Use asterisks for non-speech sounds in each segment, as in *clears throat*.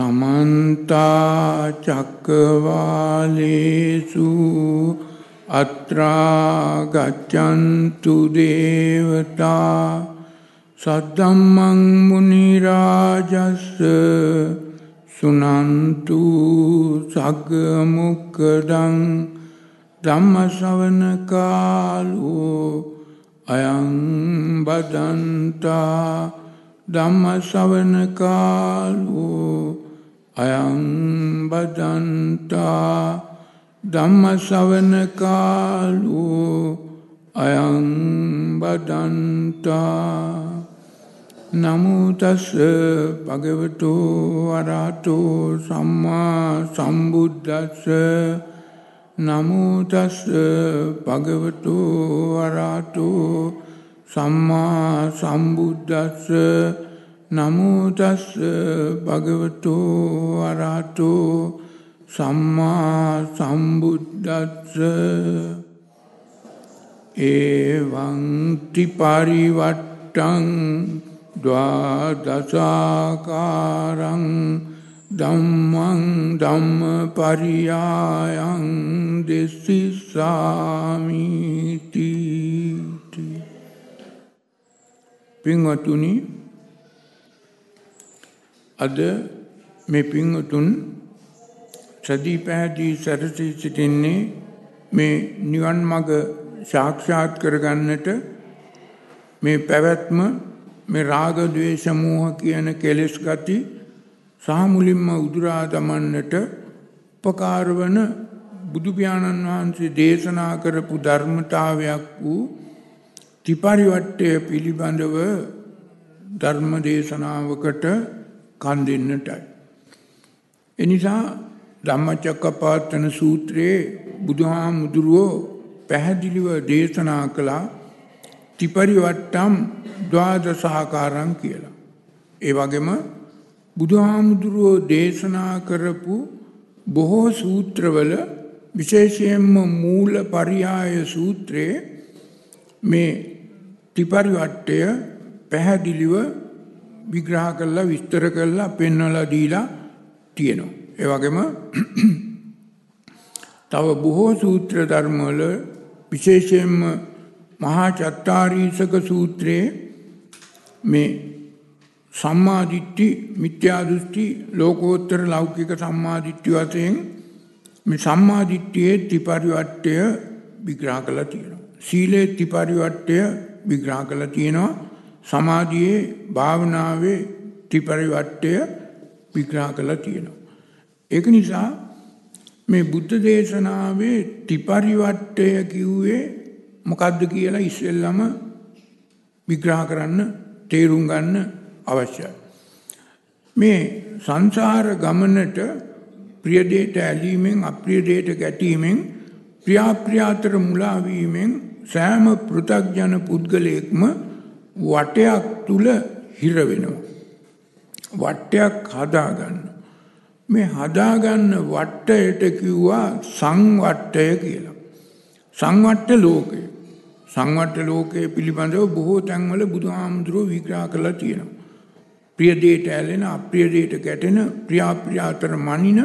සමන්තා චක්කවාලේසු අත්‍රා ගච්ඡන්තු දේවතා සද්දම්මං මුනි රාජස්ස සුනන්තු සග්ග මුක්කඩං ධම්ම ශ්‍රවණ කාලෝ අයං බදන්තා ධම්ම ශ්‍රවණ කාලෝ අයං බදන්තා ධම්ම ශ්‍රවණ කාලෝ අයං බදන්තා නමෝ තස් භගවතු අරහතෝ සම්මා සම්බුද්දස්ස නමෝ තස් භගවතු අරහතෝ සම්මා සම්බුද්දස්ස නමෝ තස් භගවතු අරහතෝ සම්මා සම්බුද්දස්ස. එවං ත්‍රිපරිවට්ටං ද්වාදසාකාරං ධම්මං ධම්ම පරියායං දෙසිස්සාමිති පින්වතුනි අද මේ පින්වතුන් සදී පැහැදී සැරසී සිටින්නේ මේ නිවන් මඟ සාක්ෂාත් කරගන්නට මේ පැවැත්ම මේ රාග ද්වේෂ මෝහ කියන කෙලෙස් ගති සහ මුලින්ම උදුරා දමන්නට උපකාර වන බුදු පියාණන් වහන්සේ දේශනා කරපු ධර්මතාවයක් වූ ත්‍රිපරිවට්ටය පිළිබඳව ධර්ම දේශනාවකට කන් දෙන්නටයි. එනිසා ධම්මචක්කපවත්තන සූත්‍රයේ බුදුහාමුදුරුවෝ පැහැදිලිව දේශනා කළා ත්‍රිපරිවට්ටම් ද්වාදසාකාරං කියලා. ඒ වගේම බුදුහාමුදුරුවෝ දේශනා කරපු බොහෝ සූත්‍රවල විශේෂයෙන්ම මූල පරියාය සූත්‍රයේ මේ ත්‍රිපරිවට්ටය පැහැදිලිව විග්‍රහ කරලා විස්තර කරලා පෙන්වලා දීලා තියෙනවා. ඒ වගේම *clears throat* තව බොහෝ සූත්‍ර ධර්මවල විශේෂයෙන්ම මහා චත්තාරීසක සූත්‍රයේ මේ සම්මාදිට්ඨි මිත්‍යා දෘෂ්ටි ලෝකෝත්තර ලෞකික සම්මාදිට්ඨි වශයෙන් මේ සම්මාදිට්ඨියේ ත්‍රිපරිවට්ටය විග්‍රහ කරලා තියෙනවා. සීලේ ත්‍රිපරිවට්ටය විග්‍රහ කරලා තියෙනවා. සමාධියේ භාවනාවේ ත්‍රිපරිවට්ටය විග්‍රහ කරලා තියෙනවා. ඒක නිසා මේ බුද්ධ දේශනාවේ ත්‍රිපරිවට්ටය කිව්වේ මොකද්ද කියලා ඉස්සෙල්ලම විග්‍රහ කරන්න තේරුම් ගන්න අවශ්‍යයි. මේ සංසාර ගමනට ප්‍රිය දෙයට ඇලීමෙන් අප්‍රිය දෙයට ගැටීමෙන් ප්‍රියාප්‍රියාතර මුලා වීමෙන් සෑම පෘථග්ජන පුද්ගලයෙක්ම වටයක් තුල හිර වෙනවා. වටයක් හදාගන්න. මේ හදාගන්න වටයට කිව්වා සංවට්ටය කියලා. සංවට්ට ලෝකය. සංවට්ට ලෝකයේ පිළිබඳව බොහෝ තැන්වල බුදුහාමුදුරුවෝ විග්‍රහ කරලා තියෙනවා. ප්‍රිය දෙයට ඇලෙන අප්‍රිය දෙයට ගැටෙන ප්‍රියාප්‍රියාතර මනින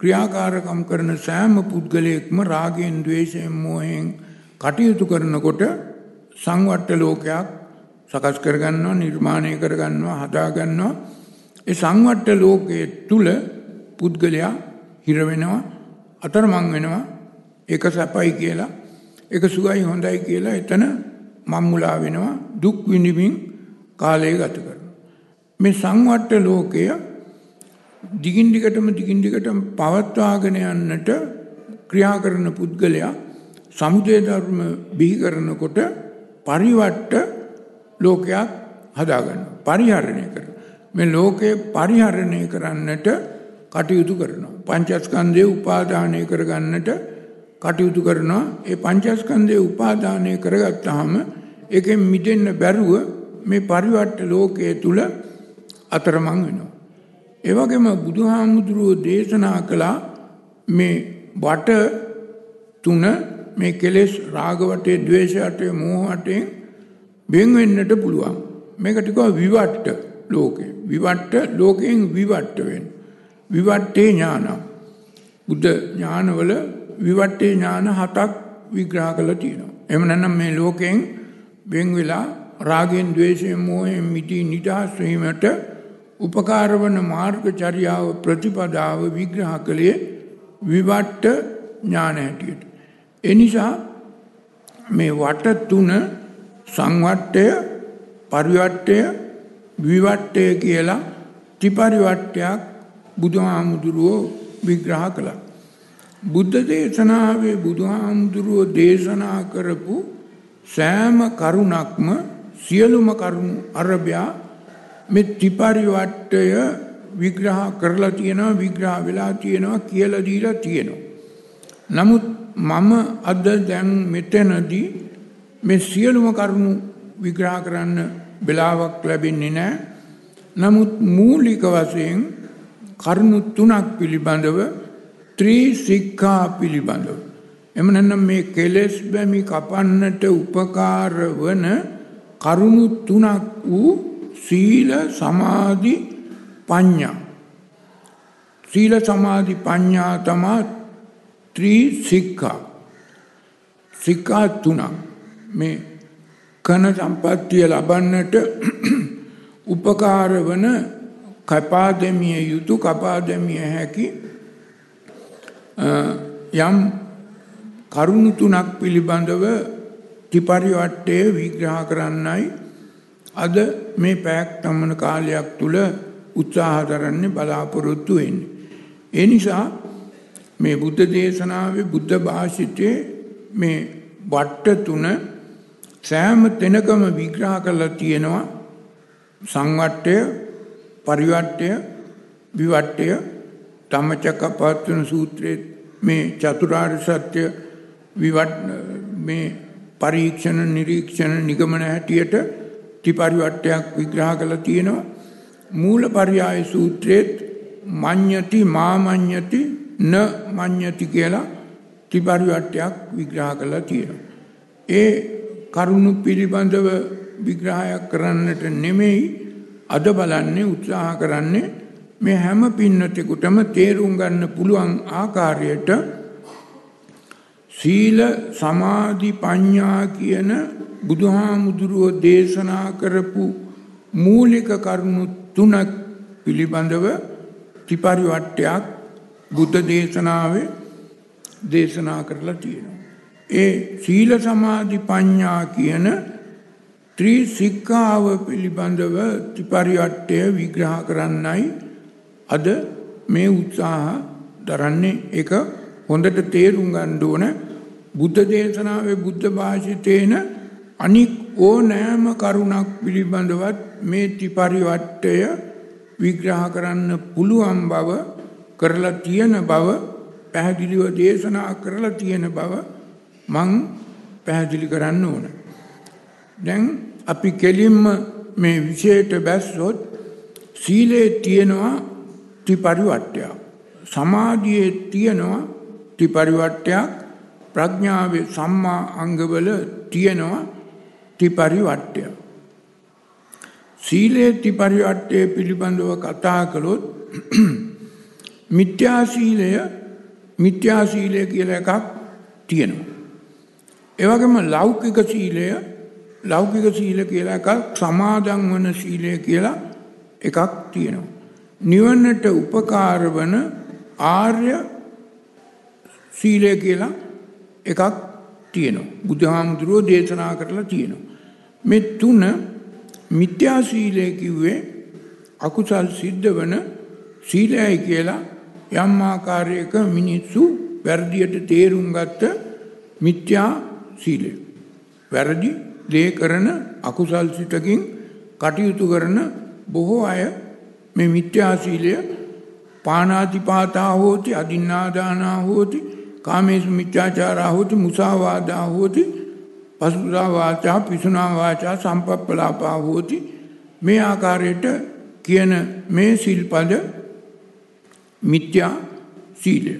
ක්‍රියාකාරකම් කරන සෑම පුද්ගලයෙක්ම රාගයෙන් ද්වේෂයෙන් මෝහයෙන් කටයුතු කරනකොට සංවට්ට ලෝකයක් සකස් කරගන්නවා නිර්මාණය කරගන්නවා හදාගන්නවා. ඒ සංවට්ට ලෝකයේ තුල පුද්ගලයා හිර වෙනවා අතරමං වෙනවා. ඒක සැපයි කියලා ඒක සුවයි හොඳයි කියලා එතන මම්මුලා වෙනවා දුක් විඳින්මින් කාලය ගත කරනවා. මේ සංවට්ට ලෝකය දිගින් දිගටම දිගින් දිගටම පවත්වාගෙන යන්නට ක්‍රියා කරන පුද්ගලයා සමුදය ධර්ම බිහි කරනකොට පරිවට්ට ලෝකයක් හදාගන්නවා. පරිහරණය කරනවා. මේ ලෝකේ පරිහරණය කරන්නට කටයුතු කරනවා. පංචස්කන්ධය උපාදානය කරගන්නට කටයුතු කරනවා. ඒ පංචස්කන්ධය උපාදානය කරගත්තාම ඒකෙන් මිදෙන්න බැරුව මේ පරිවට්ට ලෝකයේ තුල අතරමං වෙනවා. ඒ වගේම බුදුහාමුදුරුවෝ දේශනා කළා මේ වට තුන මේ කෙලෙස් රාග වටේ, ద్వේෂ වටේ, මෝහ වටේ වෙන් වෙන්නට පුළුවන්. මේකට කිව්වා විවට්ට ලෝකේ. විවට්ට ලෝකයෙන් විවට්ට වෙන්න. විවට්ටේ ඥාන. බුද්ධ ඥානවල විවට්ටේ ඥාන හතක් විග්‍රහ කළා තියෙනවා. එහෙම නැත්නම් මේ ලෝකයෙන් වෙන් වෙලා රාගෙන් ද්වේෂයෙන් මෝහයෙන් මිදී නිදහස් වීමට උපකාර වන මාර්ගචර්යාව ප්‍රතිපදාව විග්‍රහ කළේ විවට්ට ඥාන හැටියට. ඒ නිසා මේ වට තුන සංවට්ටය පරිවට්ටය විවට්ටය කියලා ත්‍රිපරිවට්ටයක් බුදුහාමුදුරුවෝ විග්‍රහ කළා. බුද්ධ දේශනාවේ බුදුහාමුදුරුවෝ දේශනා කරපු සෑම කරුණක්ම සියලුම කරුණු අරබයා මේ ත්‍රිපරිවට්ටය විග්‍රහ කරලා තියෙනවා විග්‍රහ වෙලා තියෙනවා කියලා දීලා තියෙනවා. නමුත් මම අද දැන් මෙතනදී මේ සියලුම කරුණු විග්‍රහ කරන්න වෙලාවක් ලැබෙන්නේ නැහැ. නමුත් මූලික වශයෙන් කරුණු තුනක් පිළිබඳව ත්‍රිසික්ඛා පිළිබඳව. එම නැත්නම් මේ කෙලෙස් බැමි කපන්නට උපකාර වන කරුණු තුනක් වූ සීල සමාධි පඤ්ඤා. සීල සමාධි පඤ්ඤා තමා ත්‍රිසික්ඛා සික්ඛා තුනක්. මේ කන සම්පත්තිය ලබන්නට *clears throat* උපකාර වන කපා දෙමිය යුතු කපා දෙමිය හැකි යම් කරුණු තුනක් පිළිබඳව ත්‍රිපරිවට්ටය විග්‍රහ කරන්නයි අද මේ පැයක් තමන කාලයක් තුල උත්සාහ දරන්නේ බලාපොරොත්තු වෙන්නේ. ඒ නිසා මේ බුද්ධ දේශනාවේ බුද්ධ භාෂිතයේ මේ වට්ට තුන සෑම තැනකම විග්‍රහ කරලා තියෙනවා සංවට්ටය පරිවට්ටය විවට්ටය ධම්මචක්කපවත්තන සූත්‍රයේ මේ චතුරාර්ය සත්‍ය විවට මේ පරීක්ෂණ නිරීක්ෂණ නිගමන හැටියට ත්‍රිපරිවට්ටයක් විග්‍රහ කරලා තියෙනවා. මූල පරියාය සූත්‍රයේත් මඤ්ඤති මාමඤ්ඤති න මඤ්ඤති කියලා ත්‍රිපරිවට්ටයක් විග්‍රහ කරලා තියෙනවා. ඒ කරුණු පිළිබඳව විග්‍රහයක් කරන්නට නෙමෙයි අද බලන්නේ උත්සාහ කරන්නේ මේ හැම පින්නතෙකුටම තේරුම් ගන්න පුළුවන් ආකාරයට සීල සමාධි පඤ්ඤා කියන බුදුහාමුදුරුව දේශනා කරපු මූලික කරුණු තුනක් පිළිබඳව ත්‍රිපරිවට්ටයක් බුද්ධ දේශනාවේ දේශනා කරලා තියෙනවා. ඒ සීල සමාධි පඤ්ඤා කියන ත්‍රිසික්ඛාව පිළිබඳව ත්‍රිපරිවට්ටය විග්‍රහ කරන්නයි අද මේ උත්සාහ දරන්නේ. ඒක හොඳට තේරුම් ගන්න ඕන. බුද්ධ දේශනාවේ බුද්ධ භාෂිතේන අනික් ඕනෑම කරුණක් පිළිබඳවත් මේ ත්‍රිපරිවට්ටය විග්‍රහ කරන්න පුළුවන් බව කරලා තියෙන බව පැහැදිලිව දේශනා කරලා තියෙන බව මං පැහැදිලි කරන්න ඕන. දැන් අපි කෙලින්ම මේ විශේෂයට බැස්සොත් සීලේ තියෙනවා ත්‍රිපරිවට්ටයක්. සමාධියේ තියෙනවා ත්‍රිපරිවට්ටයක් ප්‍රඥාවේ සම්මා අංගවල තියෙනවා ත්‍රිපරිවට්ටය. සීලේ ත්‍රිපරිවට්ටය පිළිබඳව කතා කළොත් *clears throat* මිත්‍යා සීලය මිත්‍යා සීලය කියලා එකක් තියෙනවා. ඒ වගේම ලෞකික සීලය ලෞකික සීල කියලා එකක් සමාදන් වන සීලය කියලා එකක් තියෙනවා. නිවන්නට උපකාර වන ආර්ය සීලය කියලා එකක් තියෙනවා. බුදුහාමුදුරුවෝ දේශනා කරලා තියෙනවා. මේ තුන මිත්‍යා සීලය කිව්වේ අකුසල් සිද්ධ වන සීලයයි කියලා යම් ආකාරයක මිනිස්සු වැරදියට තේරුම් ගත්ත මිත්‍යා සීලය. වැරදි දේ කරන අකුසල් සිතකින් කටයුතු කරන බොහෝ අය මේ මිත්‍යා සීලය පානාතිපාතා හෝති අදින්නාදානා හෝති කාමේසු මිත්‍යාචාරා හෝති මුසාවාදා හෝති පසුසා වාචා පිසුනා වාචා සම්පප්පලාපා හෝති. මේ ආකාරයට කියන මේ සිල්පද මිත්‍යා සීලය.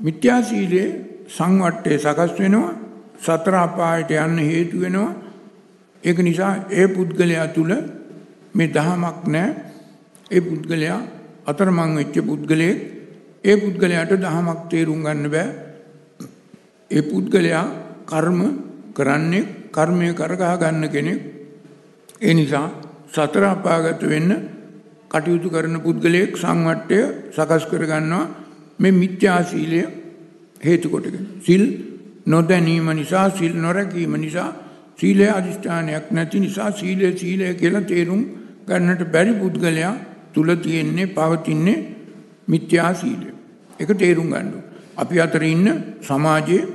මිත්‍යා සීලේ සංවට්ටේ සකස් වෙනවා. සතර අපායට යන්න හේතු වෙනවා ඒක නිසා ඒ පුද්ගලයා තුල මේ දහමක් නැහැ ඒ පුද්ගලයා අතරමං වෙච්ච පුද්ගලයෙක් ඒ පුද්ගලයාට දහමක් තේරුම් ගන්න බෑ. ඒ පුද්ගලයා කර්ම කරන්නේ කර්මය කරගහ ගන්න කෙනෙක්. ඒ නිසා සතර අපාගත වෙන්න කටයුතු කරන පුද්ගලයෙක් සංවට්ටය සකස් කරගන්නවා මේ මිත්‍යා සීලය හේතු කොටගෙන. සිල් නොදැනීම නිසා සිල් නොරැකීම නිසා සීලය අධිෂ්ඨානයක් නැති නිසා සීලය සීලය කියලා තේරුම් ගන්නට බැරි පුද්ගලයා තුල තියෙන්නේ පවතින්නේ මිත්‍යා සීලය. ඒක තේරුම් ගන්න. අපි අතර ඉන්න සමාජයේ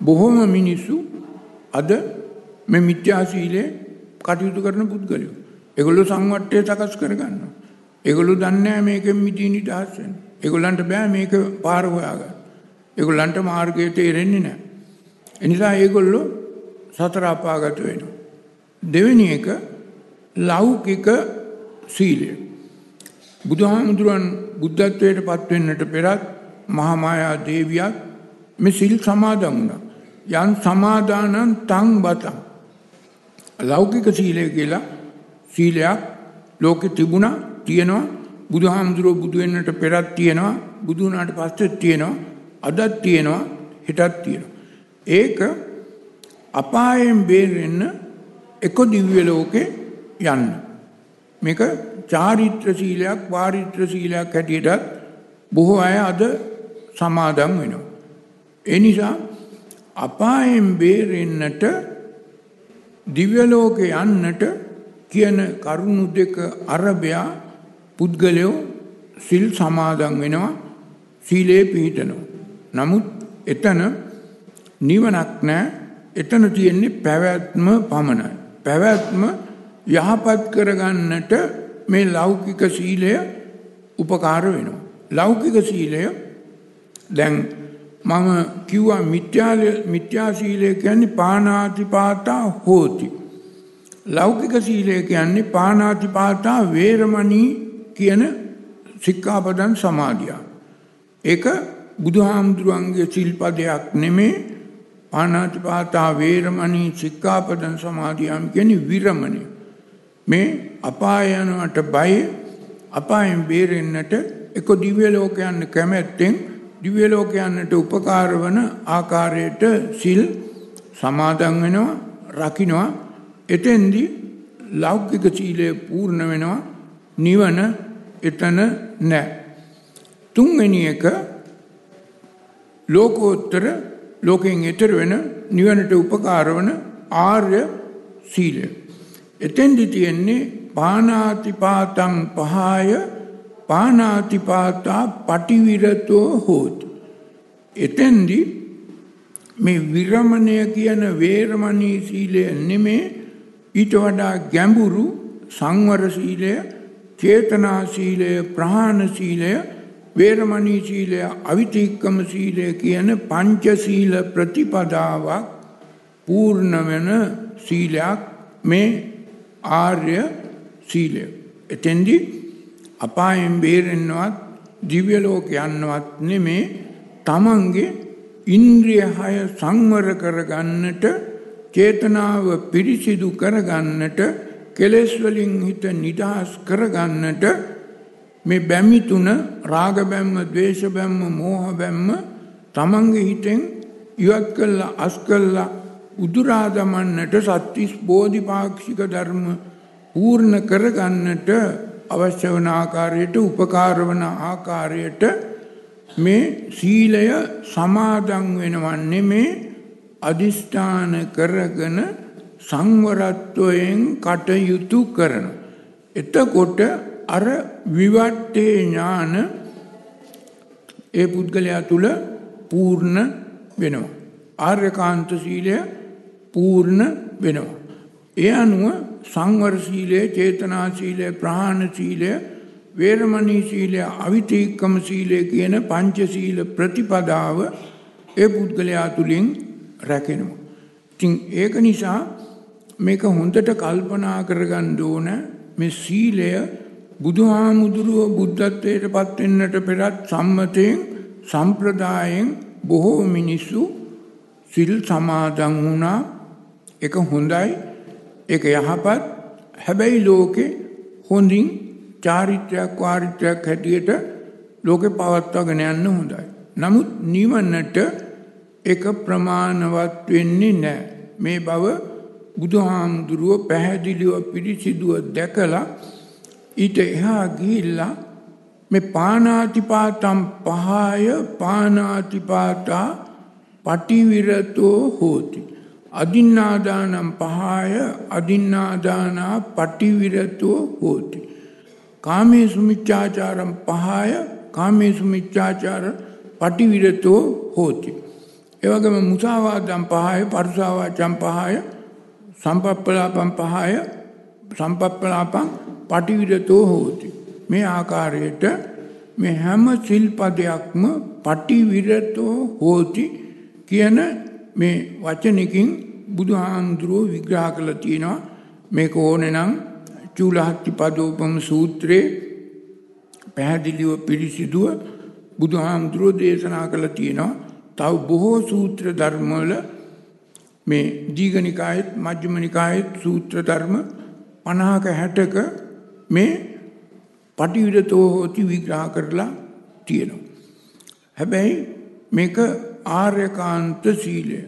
බොහොම මිනිස්සු අද මේ මිත්‍යා සීලය කටයුතු කරන පුද්ගලයෝ. ඒගොල්ලෝ සංවට්ටය සකස් කරගන්නවා. ඒගොල්ලෝ දන්නේ නැහැ මේකෙන් මිදී නිදහස් වෙන්න. ඒගොල්ලන්ට බෑ මේක පාර හොයාගන්න. ඒගොල්ලන්ට මාර්ගය තේරෙන්නේ නැහැ. එනිසා ඒගොල්ලෝ සතර අපාගත වෙනවා. දෙවෙනි එක ලෞකික සීලය. බුදුහාමුදුරන් බුද්ධත්වයට පත්වෙන්නට පෙරත් මහාමායා දේවියත් මේ සිල් සමාදන් වුණා. යන් සමාදානං තං බතං. ලෞකික සීලය කියලා සීලයක් ලෝකෙ තිබුණා තියෙනවා බුදුහාමුදුරුව බුදු වෙන්නට පෙරත් තියෙනවා බුදු වුණාට පස්සෙත් තියෙනවා අදත් තියෙනවා හෙටත් තියෙනවා. ඒක අපායෙන් බේරෙන්න එක දිව්‍ය ලෝකේ යන්න. මේක චාරිත්‍ර සීලයක් වාරිත්‍ර සීලයක් හැටියටත් බොහෝ අය අද සමාදන් වෙනවා. ඒ නිසා අපායෙන් බේරෙන්නට දිව්‍ය ලෝකේ යන්නට කියන කරුණු දෙක අරබයා පුද්ගලයෝ සිල් සමාදන් වෙනවා සීලේ පිහිටනවා. නමුත් එතන නිවනක් නැහැ. එතන තියෙන්නේ පැවැත්ම පමණයි. පැවැත්ම යහපත් කරගන්නට මේ ලෞකික සීලය උපකාර වෙනවා. ලෞකික සීලය දැන් මම කිව්වා මිත්‍යාල මිත්‍යා සීලය කියන්නේ පානාතිපාතා හෝති. ලෞකික සීලය කියන්නේ පානාතිපාතා වේරමණී කියන සික්ඛාපදං සමාදියා. ඒක බුදුහාමුදුරන්ගේ සිල්පදයක් නෙමේ පානාතිපාතා වේරමණී සික්ඛාපදං සමාදියාම් කියන්නේ විරමණය. මේ අපාය යනවට බය අපායෙන් බේරෙන්නට එක දිව්‍ය ලෝකයන් කැමැත්තෙන් දිව්‍ය ලෝකයන්ට උපකාර වන ආකාරයට සිල් සමාදන් වෙනවා රකින්නවා එතෙන්දි ලෞකික සීලය පූර්ණ වෙනවා නිවන එතන නැහැ තුන්වෙනි එක ලෝකෝත්තර ලෝකයෙන් එතර වෙන නිවනට උපකාර වන ආර්ය සීලය එතෙන්දි තියෙන්නේ පානාතිපාතං පහය පානාතිපාතා පටිවිරතෝ හෝති. එතෙන්දි මේ විරමණය කියන වේරමණී සීලය නෙමේ ඊට වඩා ගැඹුරු සංවර සීලය, චේතනා සීලය, ප්‍රහාණ සීලය, වේරමණී සීලය, අවිතික්කම සීලය කියන පංච සීල ප්‍රතිපදාවක් පූර්ණ වෙන සීලයක් මේ ආර්ය සීලය. එතෙන්දී අපායෙන් බේරෙන්නවත් දිව්‍ය ලෝක යන්නවත් නෙමේ තමන්ගේ ඉන්ද්‍රිය හය සංවර කරගන්නට චේතනාව පිරිසිදු කරගන්නට කෙලෙස් වලින් හිත නිදහස් කරගන්නට මේ බැමි තුන රාග බැම්ම, ද්වේෂ බැම්ම, මෝහ බැම්ම තමන්ගේ හිතෙන් ඉවත් කළා අස් කළා උදුරා දමන්නට සත්‍විස් බෝධිපාක්ෂික ධර්ම පූර්ණ කරගන්නට අවශ්‍ය වන ආකාරයට උපකාර වන ආකාරයට මේ සීලය සමාදන් වෙනවන්නේ මේ අදිෂ්ඨාන කරගෙන සංවරත්වයෙන් කටයුතු කරන. එතකොට අර විවට්ටේ ඥාන ඒ පුද්ගලයා තුළ පූර්ණ වෙනවා. ආර්යකාන්ත සීලය පූර්ණ වෙනවා. ඒ අනුව සංවර සීලය, චේතනා සීලය, ප්‍රහාණ සීලය, වේරමණී සීලය, අවිතීක්කම සීලය කියන පංච සීල ප්‍රතිපදාව ඒ පුද්ගලයා තුලින් රැකෙනවා. ඉතින් ඒක නිසා මේක හොඳට කල්පනා කරගන්න ඕන මේ සීලය බුදුහාමුදුරුව බුද්ධත්වයට පත් වෙන්නට පෙරත් සම්මතයෙන් සම්ප්‍රදායෙන් බොහෝ මිනිස්සු සිල් සමාදන් වුණා ඒක හොඳයි ඒක යහපත් හැබැයි ලෝකේ හොඳින් චාරිත්‍රයක් වාරිත්‍රයක් හැටියට ලෝකෙ පවත්වාගෙන යන්න හොඳයි. නමුත් නිවන්නට එක ප්‍රමාණවත් වෙන්නේ නැහැ. මේ බව බුදුහාමුදුරුව පැහැදිලිව පිළිසිදුව දැකලා ඊට එහා ගිහිල්ලා මේ පානාතිපාතම් පහය පානාතිපාතා පටිවිරතෝ හෝති. අදින්නාදානම් පහය අදින්නාදානා පටිවිරතෝ හෝති. කාමේ සුමිච්චාචාරම් පහය කාමේ සුමිච්චාචාර පටිවිරතෝ හෝති. එවගේම මුසාවාදම් පහය පරුසාවාචම් පහය සම්පප්පලාපම් පහය සම්පප්පලාපම් පටිවිරතෝ හෝති. මේ ආකාරයට මේ හැම සිල්පදයක්ම පටිවිරතෝ හෝති කියන මේ වචනකින් බුදුහාමුදුරුව විග්‍රහ කළ තියෙනවා මේක ඕනේ නම් චූලහත්ති පදෝපම සූත්‍රයේ පැහැදිලිව පිළිසිදුව බුදුහාමුදුරුව දේශනා කළ තියෙනවා තව බොහෝ සූත්‍ර ධර්මවල මේ දීඝනිකායෙත් මජ්ක්‍ධිමනිකායෙත් සූත්‍ර ධර්ම 50ක 60ක මේ පටිවිරතෝ හෝති විග්‍රහ කරලා තියෙනවා. හැබැයි මේක ආර්යකාන්ත සීලය.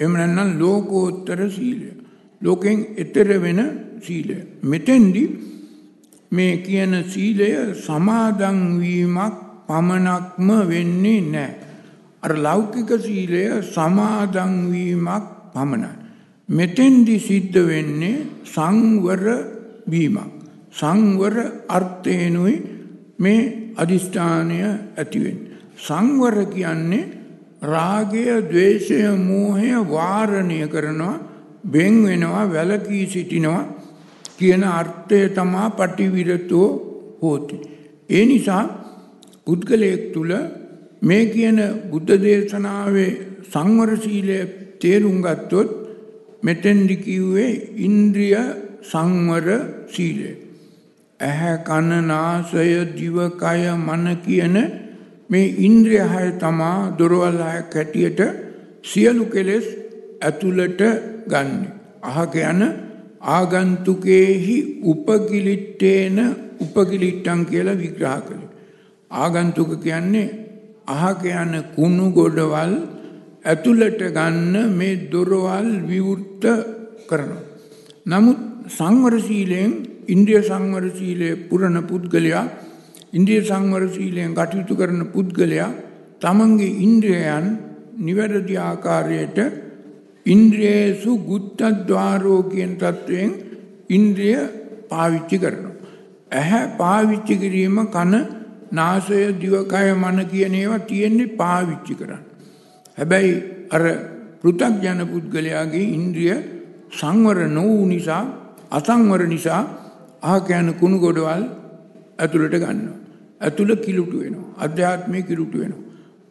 එහෙම නැත්නම් ලෝකෝත්තර සීලය. ලෝකෙන් එතර වෙන සීලය. මෙතෙන්දි මේ කියන සීලය සමාදන් වීමක් පමණක්ම වෙන්නේ නැහැ. අර ලෞකික සීලය සමාදන් වීමක් පමණයි. මෙතෙන්දි සිද්ධ වෙන්නේ සංවර වීමක්. සංවර අර්ථේනුයි මේ අදිෂ්ඨානය ඇතිවෙන්නේ. සංවර කියන්නේ රාගය, ద్వේෂය, මෝහය වාරණය කරනවා, වෙන් වෙනවා, වැළකී සිටිනවා කියන අර්ථය තමයි පටිවිරතෝ හෝති. ඒ නිසා පුද්ගලයෙක් තුල මේ කියන බුද්ධ දේශනාවේ සංවර සීලය තේරුම් ගත්තොත් මෙතෙන්දි කිව්වේ ඉන්ද්‍රිය සංවර සීලය. ඇහැ කන නාසය දිව කය මන කියන මේ ඉන්ද්‍රිය හය තමා දොරවල් හයක් හැටියට සියලු කෙලෙස් ඇතුළට ගන්න. අහක යන ආගන්තුකේහි උපකිලිට්ටේන උපකිලිට්ටන් කියලා විග්‍රහ කළේ. ආගන්තුක කියන්නේ අහක යන කුණු ගොඩවල් ඇතුළට ගන්න මේ දොරවල් විවෘත කරනවා. නමුත් සංවර සීලයෙන් ඉන්ද්‍රිය සංවර සීලයේ පුරණ පුද්ගලයා ඉන්ද්‍රිය සංවර සීලයෙන් කටයුතු කරන පුද්ගලයා තමන්ගේ ඉන්ද්‍රියයන් නිවැරදි ආකාරයට ඉන්ද්‍රියේසු ගුත්තද්වාරෝ කියන තත්වයෙන් ඉන්ද්‍රිය පාවිච්චි කරනවා. ඇහැ පාවිච්චි කිරීම කන නාසය දිවකය මන කියන ඒවා තියෙන්නේ පාවිච්චි කරන්න. හැබැයි අර පෘථග්ජන පුද්ගලයාගේ ඉන්ද්‍රිය සංවර නොවූ නිසා අසංවර නිසා අහ කියන කුණු ගොඩවල් ඇතුළට ගන්නවා. ඇතුළ කිලුටු වෙනවා. අධ්‍යාත්මය කිලුටු වෙනවා.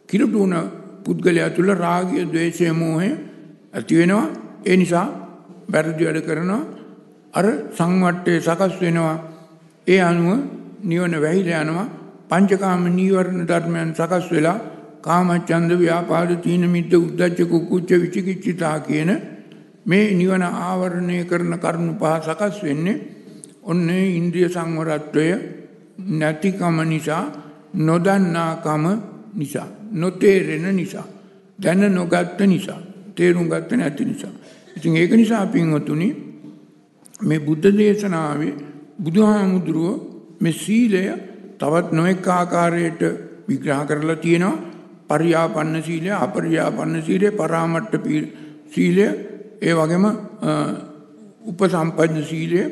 කිලුටු වුණ පුද්ගලයා තුළ රාගය, ద్వේෂය, මෝහය ඇති වෙනවා. ඒ නිසා වැරදි වැඩ කරනවා. අර සංවට්ටේ සකස් වෙනවා. ඒ අනුව නිවන වැහිලා යනවා. පංචකාම නීවරණ ධර්මයන් සකස් වෙලා කාමච්ඡන්ද ව්‍යාපාද තීන මිද්ද උද්ධච්ච කුක්කුච්ච විචිකිච්ඡිතා කියන මේ නිවන ආවරණය කරන කරුණු පහ සකස් වෙන්නේ ඔන්නේ ඉන්ද්‍රිය සංවරත්වය නැතිකම නිසා නොදන්නාකම නිසා නොතේරෙන නිසා දැන නොගත්ත නිසා තේරුම් ගත්ත නැති නිසා. ඉතින් ඒක නිසා පින්වතුනි මේ බුද්ධ දේශනාවේ බුදුහාමුදුරුව මේ සීලය තවත් නොඑක ආකාරයට විග්‍රහ කරලා තියෙනවා. පරියාපන්න සීලය අපරියාපන්න සීලය පරාමට්ට සීලය ඒ වගේම උපසම්පන්න සීලය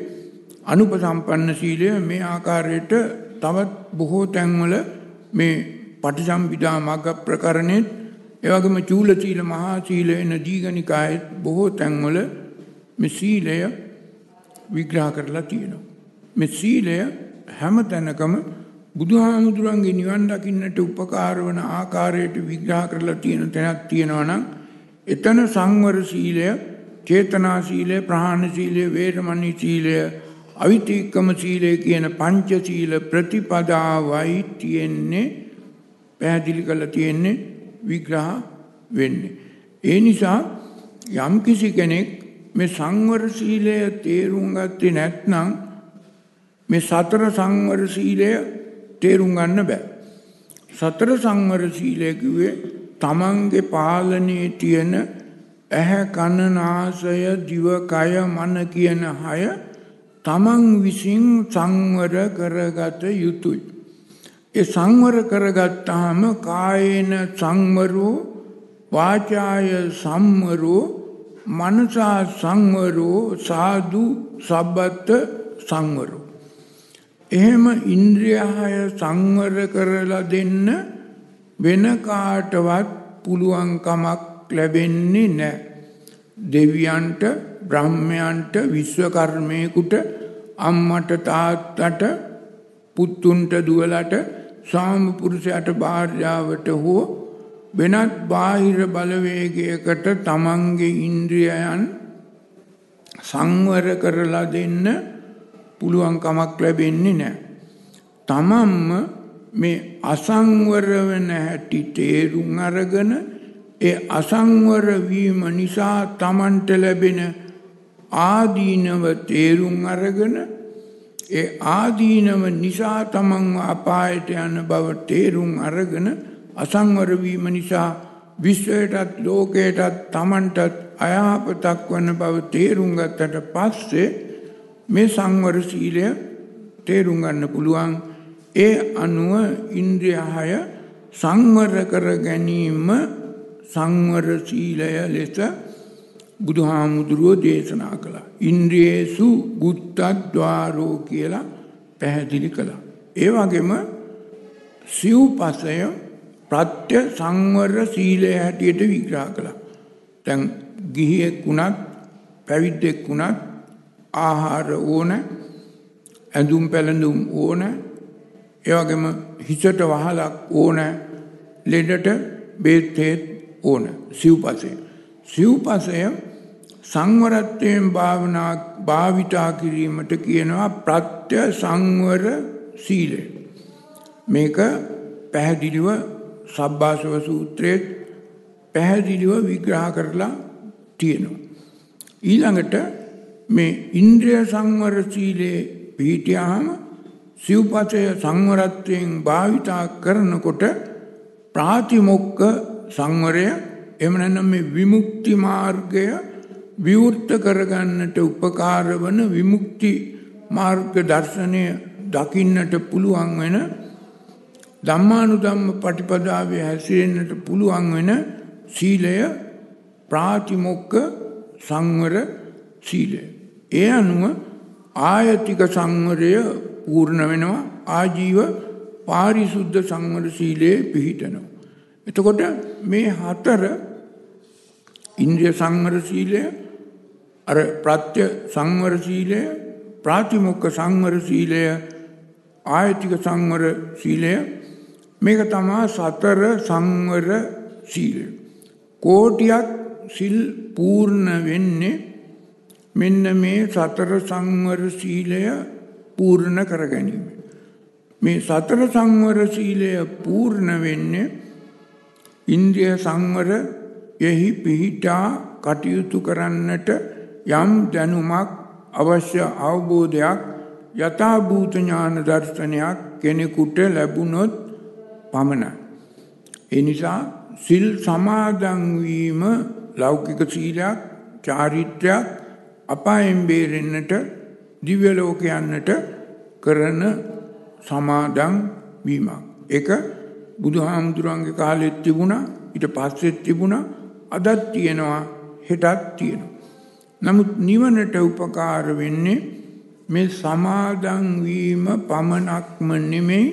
අනුපසම්පන්න සීලය මේ ආකාරයට තවත් බොහෝ තැන්වල මේ පටිසම්භිදා මග්ග ප්‍රකරණෙත් එවැගේම චූල සීල මහා සීල එන දීඝනිකායෙත් බොහෝ තැන්වල මේ සීලය විග්‍රහ කරලා තියෙනවා. මේ සීලය හැම තැනකම බුදුහාමුදුරන්ගේ නිවන් දකින්නට උපකාර වන ආකාරයට විග්‍රහ කරලා තියෙන තැනක් තියෙනවා නම් එතන සංවර සීලය, චේතනා සීලය, ප්‍රහාණ සීලය, වේරමණී සීලය අවිතික්කම සීලය කියන පංච සීල ප්‍රතිපදාවයි තියෙන්නේ පැහැදිලි කරලා තියෙන්නේ විග්‍රහ වෙන්නේ. ඒ නිසා යම්කිසි කෙනෙක් මේ සංවර සීලය තේරුම් ගත්තේ නැත්නම් මේ සතර සංවර සීලය තේරුම් ගන්න බෑ. සතර සංවර සීලය කිව්වේ තමන්ගේ පාලනයේ තියෙන ඇහැ කන නාසය දිවකය මන කියන හය තමන් විසින් සංවර කරගත යුතුයි. ඒ සංවර කරගත්තාම කායේන සංවරෝ වාචාය සම්වරෝ මනසා සංවරෝ සාදු සබ්බත් සංවරෝ එහෙම ඉන්ද්‍රියහය සංවර කරලා දෙන්න වෙන කාටවත් පුළුවන්කමක් ලැබෙන්නේ නැහැ. දෙවියන්ට බ්‍රහ්මයන්ට විශ්වකර්මයෙකුට අම්මට තාත්තට පුත්තුන්ට දුවලට සාමපුරුෂයට භාර්යාවට හෝ වෙනත් බාහිර බලවේගයකට තමන්ගේ ඉන්ද්‍රියයන් සංවර කරලා දෙන්න පුළුවන් කමක් ලැබෙන්නේ නැහැ. තමන්ම මේ අසංවර වෙන හැටි තේරුම් අරගෙන ඒ අසංවර වීම නිසා තමන්ට ලැබෙන ආදීනව තේරුම් අරගෙන ඒ ආදීනව නිසා තමන්ව අපායට යන බව තේරුම් අරගෙන අසංවර වීම නිසා විශ්වයටත් ලෝකයටත් තමන්ටත් අයහපතක් වන බව තේරුම් ගත්තට පස්සේ මේ සංවර සීලය තේරුම් ගන්න පුළුවන්. ඒ අනුව ඉන්ද්‍රියහය සංවර කර ගැනීම සංවර සීලය ලෙස බුදුහාමුදුරුවෝ දේශනා කළා. ඉන්ද්‍රියේසු ගුත්තද්වාරෝ කියලා පැහැදිලි කළා. ඒ වගේම සිව්පසය ප්‍රත්‍ය සංවර සීලය හැටියට විග්‍රහ කළා. දැන් ගිහියෙක් වුණත් පැවිද්දෙක් වුණත් ආහාර ඕන ඇඳුම් පැළඳුම් ඕන ඒ වගේම හිසට වහලක් ඕන ලෙඩට බේත් හේත් ඕන සිව්පසය. සිව්පසය සංවරත්වයෙන් භාවනා භාවිතා කිරීමට කියනවා ප්‍රත්‍ය සංවර සීලය. මේක පැහැදිලිව සබ්බාසව සූත්‍රයේ පැහැදිලිව විග්‍රහ කරලා තියෙනවා. ඊළඟට මේ ඉන්ද්‍රිය සංවර සීලේ පිහිටියාම සිව්පසය සංවරත්වයෙන් භාවිතා කරනකොට ප්‍රාතිමොක්ක සංවරය එහෙම නැත්නම් මේ විමුක්ති මාර්ගය විවෘත කරගන්නට උපකාර වන විමුක්ති මාර්ග දර්ශනය දකින්නට පුළුවන් වෙන ධම්මානුධම්ම පටිපදාවේ හැසිරෙන්නට පුළුවන් වෙන සීලය ප්‍රාතිමොක්ක සංවර සීලය. ඒ අනුව ආයතික සංවරය පූර්ණ වෙනවා ආජීව පාරිශුද්ධ සංවර සීලයේ පිහිටනවා. එතකොට මේ හතර ඉන්ද්‍රිය සංවර සීලය අර ප්‍රත්‍ය සංවර සීලය ප්‍රාතිමොක්ක සංවර සීලය ආයතික සංවර සීලය මේක තමා සතර සංවර සීලය. කෝටියක් සිල් පූර්ණ වෙන්නේ මෙන්න මේ සතර සංවර සීලය පූර්ණ කර ගැනීම. මේ සතර සංවර සීලය පූර්ණ වෙන්නේ ඉන්ද්‍රිය සංවර යෙහි පිහිටා කටයුතු කරන්නට යම් දැනුමක් අවශ්‍ය අවබෝධයක් යථාභූත ඥාන දර්ශනයක් කෙනෙකුට ලැබුණොත් පමණයි. ඒ නිසා සිල් සමාදන් වීම ලෞකික සීලයක් චාරිත්‍රයක් අපායෙන් බේරෙන්නට දිව්‍ය ලෝක යන්නට කරන සමාදන් වීමක්. ඒක බුදුහාමුදුරන්ගේ කාලෙත් තිබුණා ඊට පස්සෙත් තිබුණා අදත් තියෙනවා හෙටත් තියෙනවා. නමුත් නිවනට උපකාර වෙන්නේ මේ සමාදන් වීම පමණක්ම නෙමෙයි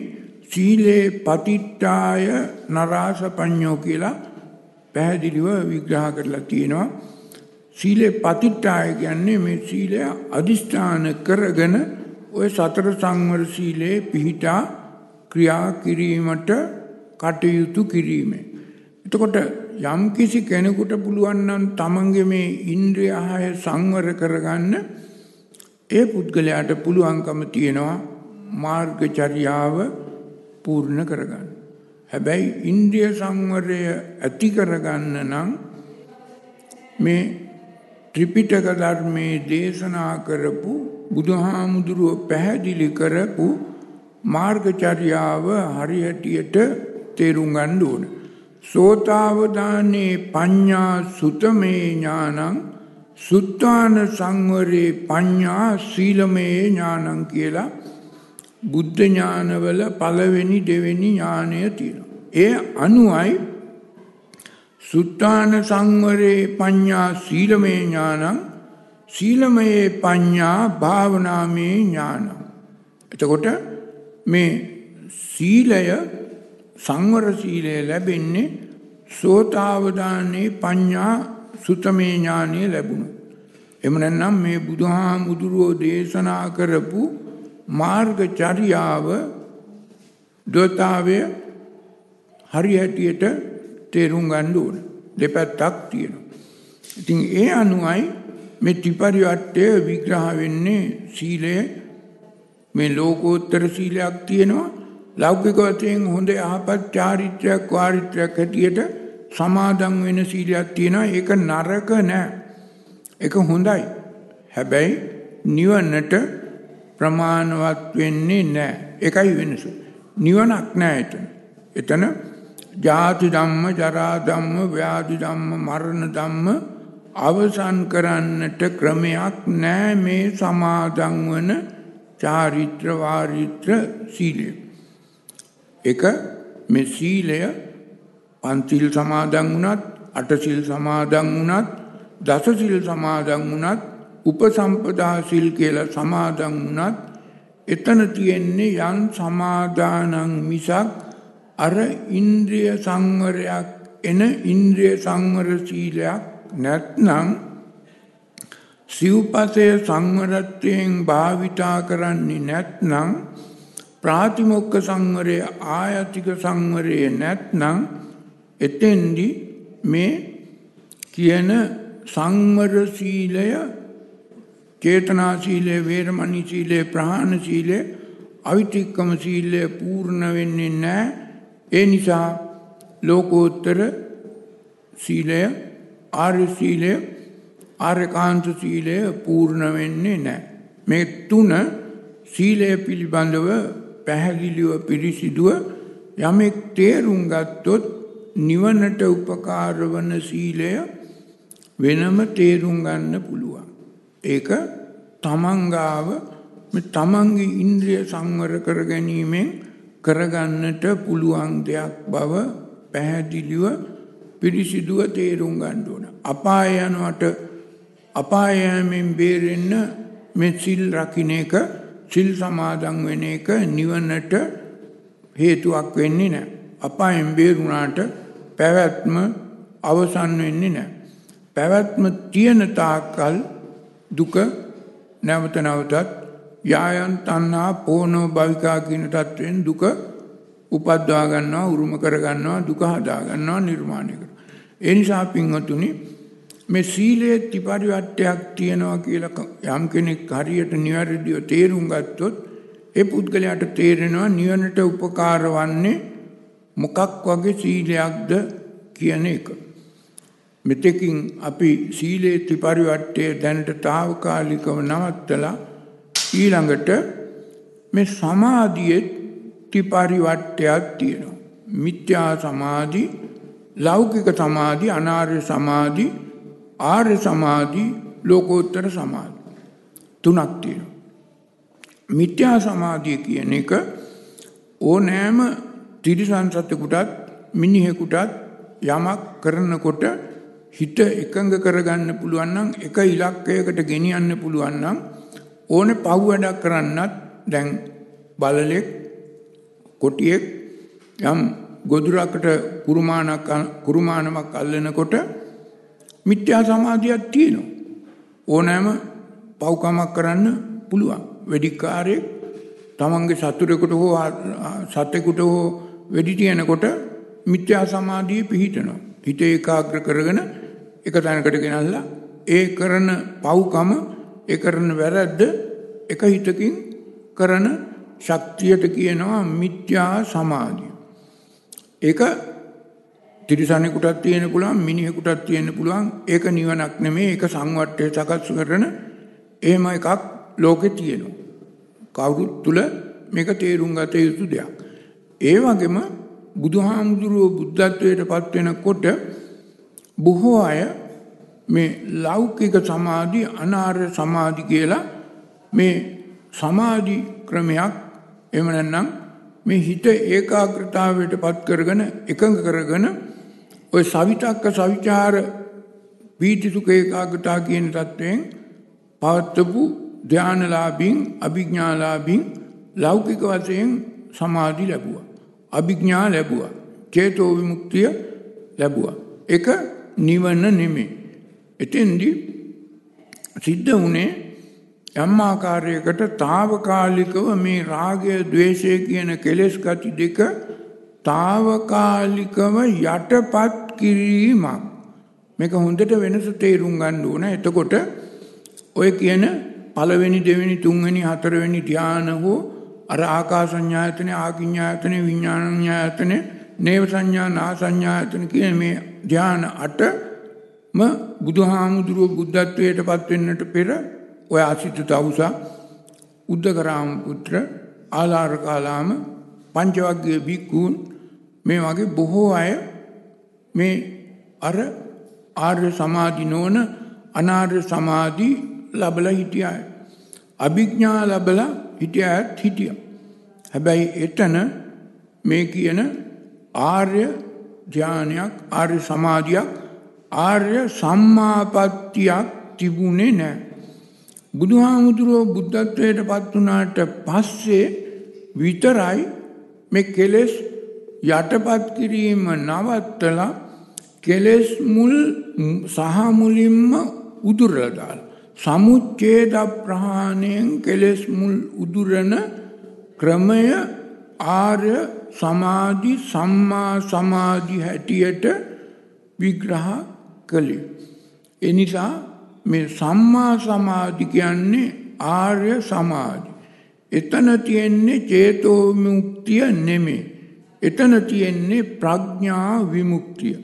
සීලේ පතිට්ඨාය නරාසපඤ්ඤෝ කියලා පැහැදිලිව විග්‍රහ කරලා තියෙනවා. සීලේ පතිට්ඨාය කියන්නේ මේ සීලය අදිෂ්ඨාන කරගෙන ওই සතර සංවර සීලේ පිහිටා ක්‍රියා කිරීමට කටයුතු කිරීමේ. එතකොට යම් කිසි කෙනෙකුට පුළුවන් නම් තමන්ගේ මේ ඉන්ද්‍රිය ආය සංවර කරගන්න ඒ පුද්ගලයාට පුළුවන්කම තියෙනවා මාර්ගචර්යාව පූර්ණ කරගන්න. හැබැයි ඉන්ද්‍රිය සංවරය ඇති කරගන්න නම් මේ ත්‍රිපිටක ධර්මයේ දේශනා කරපු බුදුහාමුදුරුව පැහැදිලි කරපු මාර්ගචර්යාව හරිහැටියට තේරුම් ගන්න ඕන. සෝතාවදානේ පඤ්ඤා සුතමේ ඥානං සුත්තාන සංවරේ පඤ්ඤා සීලමේ ඥානං කියලා බුද්ධ ඥානවල පළවෙනි දෙවෙනි ඥානය තියෙනවා. ඒ අනුයි සුත්තාන සංවරේ පඤ්ඤා සීලමේ ඥානං සීලමයේ පඤ්ඤා භාවනාමේ ඥානං. එතකොට මේ සීලය සංවර සීලය ලැබෙන්නේ සෝතාවදානේ පඤ්ඤා සුතමේ ඥානෙ ලැබුණු. එම නැත්නම් මේ බුදුහාමුදුරුවෝ දේශනා කරපු මාර්ගචර්යාව දොතාවය හරිහැටියට තේරුම් ගන්න ඕන. දෙපැත්තක් තියෙනවා. ඉතින් ඒ අනුවයි මේ ත්‍රිපරිවට්ටය විග්‍රහ වෙන්නේ සීලය මේ ලෝකෝත්තර සීලයක් තියෙනවා ලෞකික වශයෙන් හොඳ යහපත් චාරිත්‍රයක් වාරිත්‍රයක් හැටියට සමාදන් වෙන සීලයක් තියෙනවා. ඒක නරක නෑ. ඒක හොඳයි. හැබැයි නිවනට ප්‍රමාණවත් වෙන්නේ නෑ. ඒකයි වෙනස. නිවනක් නෑ එතන. එතන ජාති ධම්ම ජරා ධම්ම ව්‍යාධි ධම්ම මරණ ධම්ම අවසන් කරන්නට ක්‍රමයක් නෑ මේ සමාදන් වන චාරිත්‍ර වාරිත්‍ර සීලය. එක මේ සීලය පන්තිල් සමාදන් වුණත් අටසිල් සමාදන් වුණත් දසසිල් සමාදන් වුණත් උපසම්පදා සිල් කියලා සමාදන් වුණත් එතන තියෙන්නේ යම් සමාදානං මිසක් අර ඉන්ද්‍රිය සංවරයක් එන ඉන්ද්‍රිය සංවර සීලයක් නැත්නම් සිව්පසය සංවරත්වයෙන් භාවිතා කරන්නේ නැත්නම් ප්‍රාතිමොක්ක සංවරය ආයතික සංවරය නැත්නම් එතෙන්දි මේ කියන සංවර සීලය චේතනා සීලය වේරමණී සීලය ප්‍රහාණ සීලය අවිතික්කම සීලය පූර්ණ වෙන්නේ නැහැ ඒ නිසා ලෝකෝත්තර සීලය ආර්ය සීලය ආර්යකාන්ත සීලය පූර්ණ වෙන්නේ නැහැ. මේ තුන සීලය පිළිබඳව පැහැදිලිව පිරිසිදුව යමෙක් තේරුම් ගත්තොත් නිවනට උපකාර වන සීලය වෙනම තේරුම් ගන්න පුළුවන්. ඒක තමන්ගාව තමන්ගේ ඉන්ද්‍රිය සංවර කර ගැනීමෙන් කරගන්නට පුළුවන් දෙයක් බව පැහැදිලිව පිරිසිදුව තේරුම් ගන්න ඕන. අපාය යනවට අපායෑමෙන් බේරෙන්න මේ සිල් රකින්න එක සිල් සමාදන් වෙන එක නිවනට හේතුවක් වෙන්නේ නැහැ. අපායෙන් බේරුණාට පැවැත්ම අවසන් වෙන්නේ නැහැ. පැවැත්ම තියෙන තාක්කල් දුක නැවත නැවතත් යායන් තණ්හා පෝනෝ භවිකා කියන තත්වෙන් දුක උපද්දවා ගන්නවා උරුම කර ගන්නවා දුක හදා ගන්නවා නිර්මාණය කරනවා. ඒ නිසා පින්වතුනි මේ සීලයේ ත්‍රිපරිවට්ටයක් තියෙනවා කියලා යම් කෙනෙක් හරියට නිවැරදිව තේරුම් ගත්තොත් ඒ පුද්ගලයාට තේරෙනවා නිවනට උපකාර වන්නේ මොකක් වගේ සීලයක්ද කියන එක. මෙතෙකින් අපි සීලේ ත්‍රිපරිවට්ටය දැනට తాවකාලිකව නවත්තලා ඊළඟට මේ සමාධියේ ත්‍රිපරිවට්ටයක් තියෙනවා. මිත්‍යා සමාධි, ලෞකික සමාධි, අනාර්ය සමාධි ආර්ය සමාධි ලෝකෝත්තර සමාධි තුනක් තියෙනවා. මිත්‍යා සමාධිය කියන එක ඕනෑම තිරිසන් සතෙකුටත් මිනිහෙකුටත් යමක් කරනකොට හිත එකඟ කරගන්න පුළුවන් නම් එක ඉලක්කයකට ගෙනියන්න පුළුවන් නම් ඕනේ පව් වැඩක් කරන්නත් දැන් බලලෙක් කොටියෙක් යම් ගොදුරකට කුරුමානක් කුරුමානමක් අල්ලනකොට මිත්‍යා සමාධියක් තියෙනවා. ඕනෑම පව්කමක් කරන්න පුළුවන්. වෙඩික්කාරයෙක් තමන්ගේ සතුරෙකුට හෝ සතෙකුට හෝ වෙඩි තියනකොට මිත්‍යා සමාධිය පිහිටනවා. හිත ඒකාග්‍ර කරගෙන එක තැනකට ගෙනල්ලා ඒ කරන පව්කම ඒ කරන වැරද්ද එක හිතකින් කරන ශක්තියට කියනවා මිත්‍යා සමාධිය. ඒක තිරිසනෙකුටත් තියෙන පුළුවන් මිනිහෙකුටත් තියෙන පුළුවන් ඒක නිවනක් නෙමෙයි ඒක සංවට්ටය සකස් කරන එහෙම එකක් ලෝකෙ තියෙනවා. කවුරුත් තුල මේක තේරුම් ගත යුතු දෙයක්. ඒ වගේම බුදුහාමුදුරුවෝ බුද්ධත්වයට පත් වෙනකොට බොහෝ අය මේ ලෞකික සමාධි අනාර්ය සමාධි කියලා මේ සමාධි ක්‍රමයක් එහෙම නැත්නම් මේ හිත ඒකාග්‍රතාවයට පත් කරගෙන එකඟ කරගෙන ඔය සවිතක්ක සවිචාර පීතිසුඛ ඒකාග්‍රතාව කියන தත්වයෙන් පවත්වපු ධානලාභින් අභිඥාලාභින් ලෞකික වශයෙන් සමාධි ලැබුවා. අභිඥා ලැබුවා. චේතෝ විමුක්තිය ලැබුවා. ඒක නිවන නෙමෙයි. එතෙන්දී සිද්ධ වුණේ යම් ආකාරයකට తాවකාලිකව මේ රාගය, ద్వේෂය කියන කෙලෙස් ගති දෙක తాවකාලිකව යටපත් කිරීමක්. මේක හොඳට වෙනස තේරුම් ගන්න ඕන. එතකොට ඔය කියන පළවෙනි දෙවෙනි තුන්වෙනි හතරවෙනි ධාන හෝ අර ආකාසඤ්ඤායතන ආකිඤ්ඤායතන විඥානඤ්ඤායතන නේව සංඥා නා සංඥායතන කියන මේ ධාන 8ම බුදුහාමුදුරුවෝ බුද්ධත්වයට පත් වෙන්නට පෙර ඔය ආසිත තවුසා උද්දකරාම පුත්‍ර ආලාරකාලාම පංචවග්ගයේ භික්ඛූන් මේ වගේ බොහෝ අය මේ අර ආර්ය සමාධි නොවන අනාර්ය සමාධි ලබලා හිටියා. අභිඥා ලබලා හිටියත් හිටියා. හැබැයි එතන මේ කියන ආර්ය ධානයක් ආර්ය සමාධියක් ආර්ය සම්මාපත්තියක් තිබුණේ නැහැ. බුදුහාමුදුරුවෝ බුද්ධත්වයට පත් වුණාට පස්සේ විතරයි මේ කෙලෙස් යටපත් කිරීම නවත්තලා කෙලෙස් මුල් සහ මුලින්ම උදුරලා දාලා සමුච්ඡේද ප්‍රහාණයෙන් කෙලෙස් මුල් උදුරන ක්‍රමය ආර්ය සමාධි සම්මා සමාධි හැටියට විග්‍රහ කළේ. එනිසා මේ සම්මා සමාධි කියන්නේ ආර්ය සමාධි. එතන තියෙන්නේ චේතෝ විමුක්තිය නෙමෙයි. එතන තියෙන්නේ ප්‍රඥා විමුක්තිය.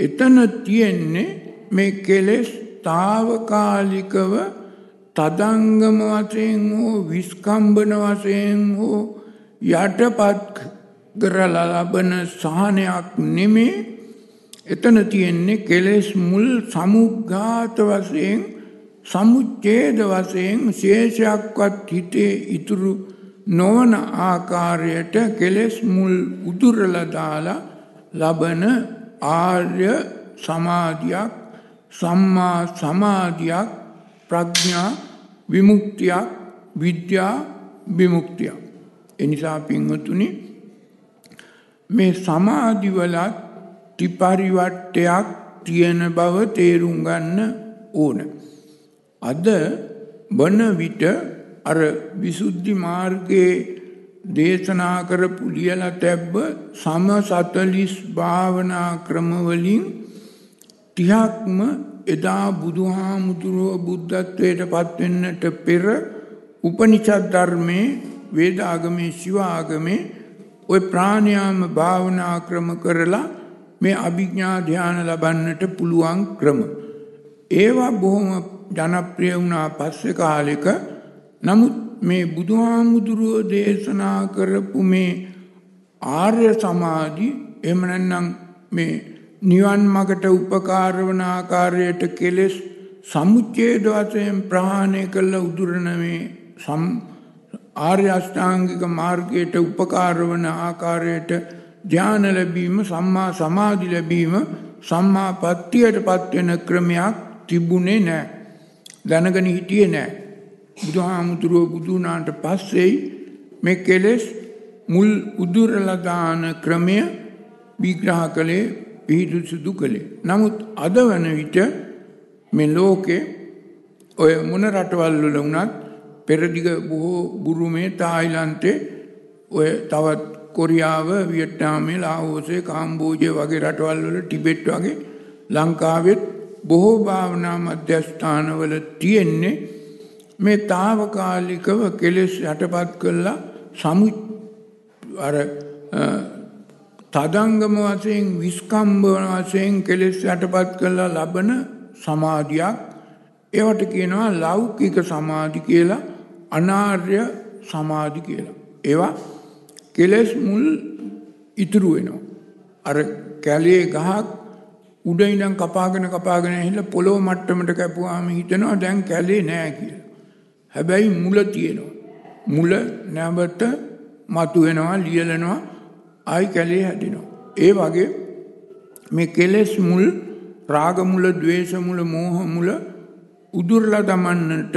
එතන තියෙන්නේ මේ කෙලෙස් తాවකාලිකව තදංගම වශයෙන් හෝ විස්කම්බන වශයෙන් හෝ යටපත් කරලා ලබන සහනයක් නෙමේ එතන තියෙන්නේ කෙලෙස් මුල් සමුග්ඝාත වශයෙන් සමුච්ඡේද වශයෙන් ශේෂයක්වත් හිතේ ඉතුරු නොවන ආකාරයට කෙලෙස් මුල් උදුරලා දාලා ලබන ආර්ය සමාධියක් සම්මා සමාධියක් ප්‍රඥා විමුක්තියක් විද්‍යා විමුක්තියක් එනිසා පින්වතුනි මේ සමාධිවලත් ත්‍රිපරිවට්ටයක් තියෙන බව තේරුම් ගන්න ඕන. අද බන විට අර විසුද්ධි මාර්ගයේ දේශනා කරපු ලියලා තැබ්බ සම 40 භාවනා ක්‍රමවලින් 30ක්ම එදා බුදුහාමුදුරුව බුද්ධත්වයට පත් වෙන්නට පෙර උපනිෂද් ධර්මයේ වේද ආගමේ ශිව ආගමේ ওই ප්‍රාණයාම භාවනා ක්‍රම කරලා මේ අභිඥා ධානය ලබන්නට පුළුවන් ක්‍රම. ඒවා බොහොම ජනප්‍රිය වුණා පස්සේ කාලෙක. නමුත් මේ බුදුහාමුදුරුව දේශනා කරපු මේ ආර්ය සමාධි එහෙම නැත්නම් මේ නිවන් මගට උපකාර වන ආකාරයට කෙලෙස් සමුච්ඡේද වශයෙන් ප්‍රහාණය කළ උදුරන මේ සම් ආර්ය අෂ්ටාංගික මාර්ගයට උපකාර වන ආකාරයට ධානය ලැබීම සම්මා සමාධි ලැබීම සම්මා පත්තියට පත්වෙන ක්‍රමයක් තිබුණේ නැහැ. දැනගෙන හිටියේ නැහැ. බුදුහාමුදුරුවෝ බුදු වුණාට පස්සේ මේ කෙලෙස් මුල් උදුරලා දාන ක්‍රමය විග්‍රහ කළේ පිහිටු සුදු කළේ. නමුත් අද වන විට මේ ලෝකේ ඔය මොන රටවල් වල වුණත් පෙරදිග බොහෝ බුරුමේ තායිලන්තේ ඔය තවත් කොරියාව වියට්නාමේ ලාහෝසේ කාම්බෝජය වගේ රටවල් වල ටිබෙට් වගේ ලංකාවෙත් බොහෝ භාවනා මධ්‍යස්ථානවල තියෙන්නේ මේ తాවකාලිකව කෙලෙස් යටපත් කළා සමු අර තදංගම වශයෙන් විස්කම්බන වශයෙන් කෙලෙස් යටපත් කරලා ලබන සමාධියක් ඒවට කියනවා ලෞකික සමාධි කියලා අනාර්ය සමාධි කියලා. ඒවා කෙලෙස් මුල් ඉතුරු වෙනවා. අර කැලේ ගහක් උඩ ඉඳන් කපාගෙන කපාගෙන ඇහිලා පොළොව මට්ටමට කැපුවාම හිතනවා දැන් කැලේ නෑ කියලා. හැබැයි මුල තියෙනවා. මුල නැවත මතු වෙනවා ලියලනවා ආයි කැලේ හැදෙනවා. ඒ වගේ මේ කෙලෙස් මුල් රාග මුල, ద్వේෂ මුල, මෝහ මුල උදුරලා දමන්නට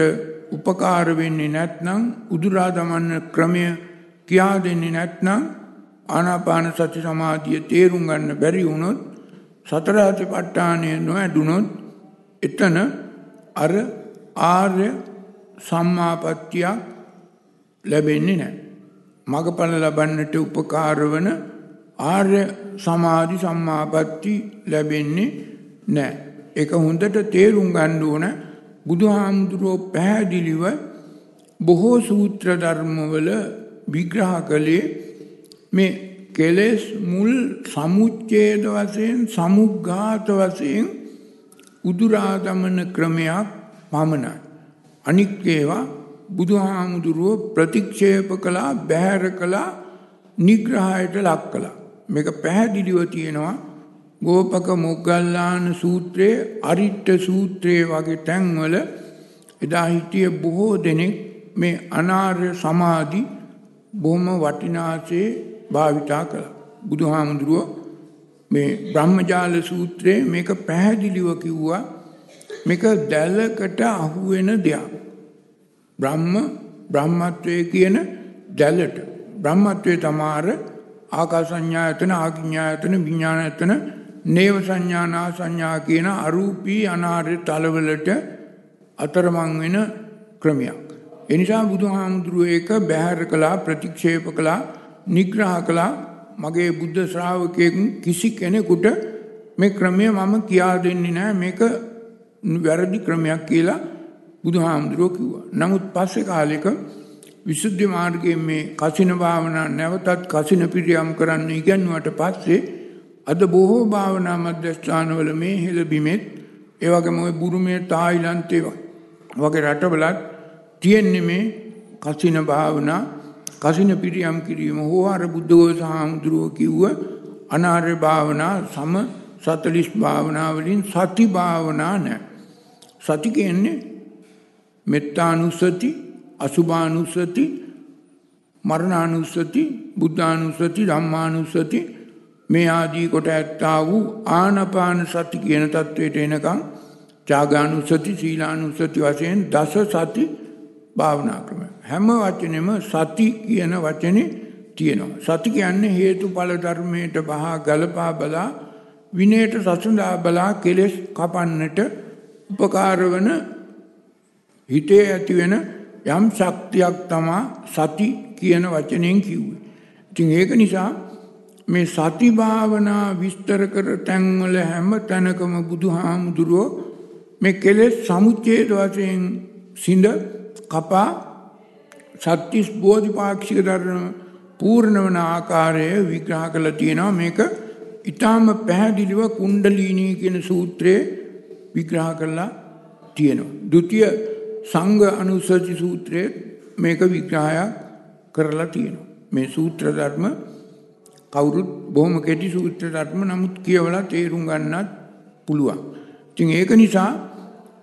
උපකාර වෙන්නේ නැත්නම් උදුරා දමන්න ක්‍රමය කියා දෙන්නේ නැත්නම් ආනාපාන සති සමාධිය තේරුම් ගන්න බැරි වුණොත් සතර සතිපට්ඨානය නොඇඩුනොත් එතන අර ආර්ය සම්මාපත්තියක් ලැබෙන්නේ නැහැ. මගඵල ලබන්නට උපකාර වන ආර්ය සමාධි සම්මාපatti ලැබෙන්නේ නැහැ. ඒක හොඳට තේරුම් ගන්න ඕන බුදුහාමුදුරුවෝ පැහැදිලිව බොහෝ සූත්‍ර ධර්මවල විග්‍රහ කළේ මේ කෙලෙස් මුල් සමුච්ඡේද වශයෙන් සමුග්ඝාත වශයෙන් උදුරා දමන ක්‍රමයක් පමණයි. අනික් ඒවා බුදුහාමුදුරුව ප්‍රතික්ෂේප කළා බැහැර කළා නිග්‍රහයට ලක් කළා. මේක පැහැදිලිව තියෙනවා ගෝපක මොග්ගල්ලාන සූත්‍රයේ අරිට්ඨ සූත්‍රයේ වගේ තැන්වල එදා හිටිය බොහෝ දෙනෙක් මේ අනාර්ය සමාධි බොහොම වටිනාසේ භාවිතා කළා. බුදුහාමුදුරුව මේ බ්‍රහ්මජාල සූත්‍රයේ මේක පැහැදිලිව කිව්වා මේක දැලකට අහු වෙන දෙයක්. බ්‍රහ්ම බ්‍රහ්මත්වයේ කියන දැලට බ්‍රහ්මත්වයේ තමාර ආකාසඤ්ඤායතන ආඥායතන විඥානයතන නේව සංඥානා සංඥා කියන අරූපී අනාර්ය තලවලට අතරමං වෙන ක්‍රමයක්. එනිසා බුදුහාමුදුරුව ඒක බැහැර කළා ප්‍රතික්ෂේප කළා නිග්‍රහ කළා මගේ බුද්ධ ශ්‍රාවකයෙක් කිසි කෙනෙකුට මේ ක්‍රමය මම කියා දෙන්නේ නැහැ මේක වැරදි ක්‍රමයක් කියලා බුදුහාමුදුරුවෝ කිව්වා. නමුත් පස්සේ කාලෙක විසුද්ධි මාර්ගයේ මේ කසින භාවනා නැවතත් කසින පිරියම් කරන්න ඉගන්වුවට පස්සේ අද බොහෝ භාවනා මධ්‍යස්ථානවල මේ හෙළ බිමෙත් ඒ වගේම ওই බුරුමේ තායිලන්තේ වගේ රටවලත් තියෙන්නේ මේ කසින භාවනා කසින පිරියම් කිරීම හෝ අර බුද්ධඝෝෂ හාමුදුරුවෝ කිව්ව අනාර්ය භාවනා සම 40 භාවනා වලින් සති භාවනා නැහැ. සති කියන්නේ මෙත්තානුස්සති අසුභානුස්සති මරණානුස්සති බුද්ධානුස්සති ධම්මානුස්සති මේ ආදී කොට ඇත්තා වූ ආනපාන සති කියන தത്വයට එනකම් චාගානුස්සති සීලානුස්සති වශයෙන් දස සති භාවනා ක්‍රම. හැම වචනෙම සති කියන වචනේ තියෙනවා. සති කියන්නේ හේතුඵල ධර්මයට බහා ගලපා බලා විනයට සසඳා බලා කෙලෙස් කපන්නට උපකාර වන හිතේ ඇති වෙන යම් ශක්තියක් තමා සති කියන වචනයෙන් කිව්වේ. ඉතින් ඒක නිසා මේ සති භාවනා විස්තර කර තැන්වල හැම තැනකම බුදුහාමුදුරුවෝ මේ කෙලෙස් සමුච්ඡේද වශයෙන් සිඳ කපා සත්‍තිස් බෝධිපාක්ෂික ධර්ම පූර්ණ වන ආකාරය විග්‍රහ කරලා තියෙනවා මේක ඊටාම පැහැදිලිව කුණ්ඩලීනී කියන සූත්‍රයේ විග්‍රහ කරලා තියෙනවා. ဒုတိ ය සංඝ අනුසති සූත්‍රයේ මේක විග්‍රහයක් කරලා තියෙනවා. මේ සූත්‍ර ධර්ම කවුරුත් බොහොම කෙටි සූත්‍ර ධර්ම නමුත් කියවලා තේරුම් ගන්නත් පුළුවන්. ඉතින් ඒක නිසා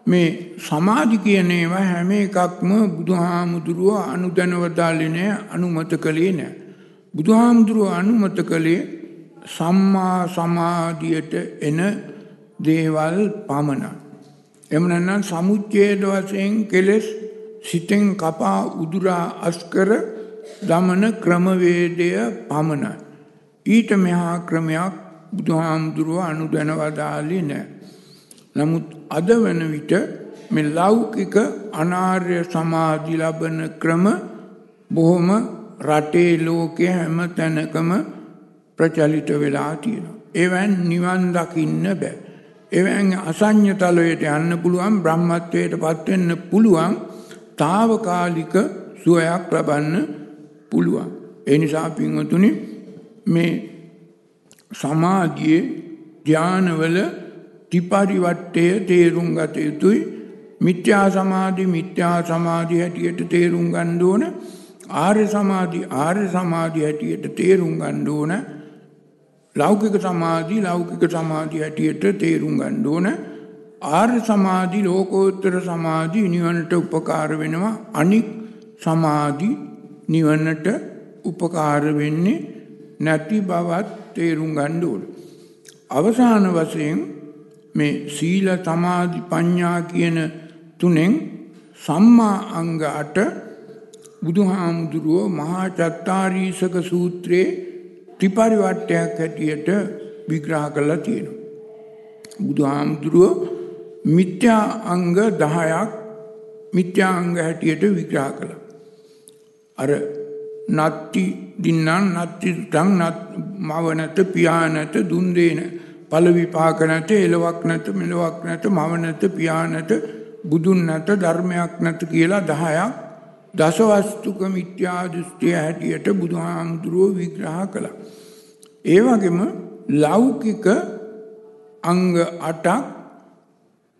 මේ සමාධි කියන ඒවා හැම එකක්ම බුදුහාමුදුරුව අනුදැනවදාලේ නෑ අනුමත කළේ නෑ. බුදුහාමුදුරුව අනුමත කළේ සම්මා සමාධියට එන දේවල් පමණයි. එම නැත්නම් සමුච්ඡේද වශයෙන් කෙලෙස් සිතෙන් කපා උදුරා අස්කර දමන ක්‍රමවේදය පමණයි. ඊට මෙහා ක්‍රමයක් බුදුහාමුදුරුව අනුදැනවදාලේ නැහැ. නමුත් අද වන විට මේ ලෞකික අනාර්ය සමාධි ලබන ක්‍රම බොහොම රටේ ලෝකයේ හැම තැනකම ප්‍රචලිත වෙලා තියෙනවා. එවන් නිවන් දකින්න බෑ. එවන් අසඤ්ඤ තලයට යන්න පුළුවන් බ්‍රහ්මත්වයට පත් වෙන්න පුළුවන් తాවකාලික සුවයක් ලබන්න පුළුවන්. ඒ නිසා පින්වතුනි මේ සමාධියේ ධානවල ත්‍රිපරිවට්ටය තේරුම් ගත යුතුයි මිත්‍යා සමාධි මිත්‍යා සමාධි හැටියට තේරුම් ගන්න ඕන. ආර්ය සමාධි ආර්ය සමාධි හැටියට තේරුම් ගන්න ඕන. ලෞකික සමාධි ලෞකික සමාධි හැටියට තේරුම් ගන්න ඕන. ආර්ය සමාධි ලෝකෝත්තර සමාධි නිවනට උපකාර වෙනවා. අනික් සමාධි නිවනට උපකාර වෙන්නේ නැති බවත් තේරුම් ගන්න ඕන. අවසාන වශයෙන් මේ සීල සමාධි ප්‍රඥා කියන තුනෙන් සම්මා අංග 8 බුදුහාමුදුරුවෝ මහා චත්තාරීසක සූත්‍රයේ ත්‍රිපරිවට්ටයක් හැටියට විග්‍රහ කරලා තියෙනවා. බුදුහාමුදුරුවෝ මිත්‍යා අංග 10ක් මිත්‍යා අංග හැටියට විග්‍රහ කළා. අර නත්ති දින්නම් නත්ති තං නත් මව නැත පියා නැත දුන් දේන ඵල විපාක නැත එලවක් නැත මෙලවක් නැත මව නැත පියා නැත බුදුන් නැත ධර්මයක් නැත කියලා 10ක් දසවස්තුක මිත්‍යා දෘෂ්ටිය හැටියට බුදුහාමුදුරුවෝ විග්‍රහ කළා. ඒ වගේම ලෞකික අංග 8ක්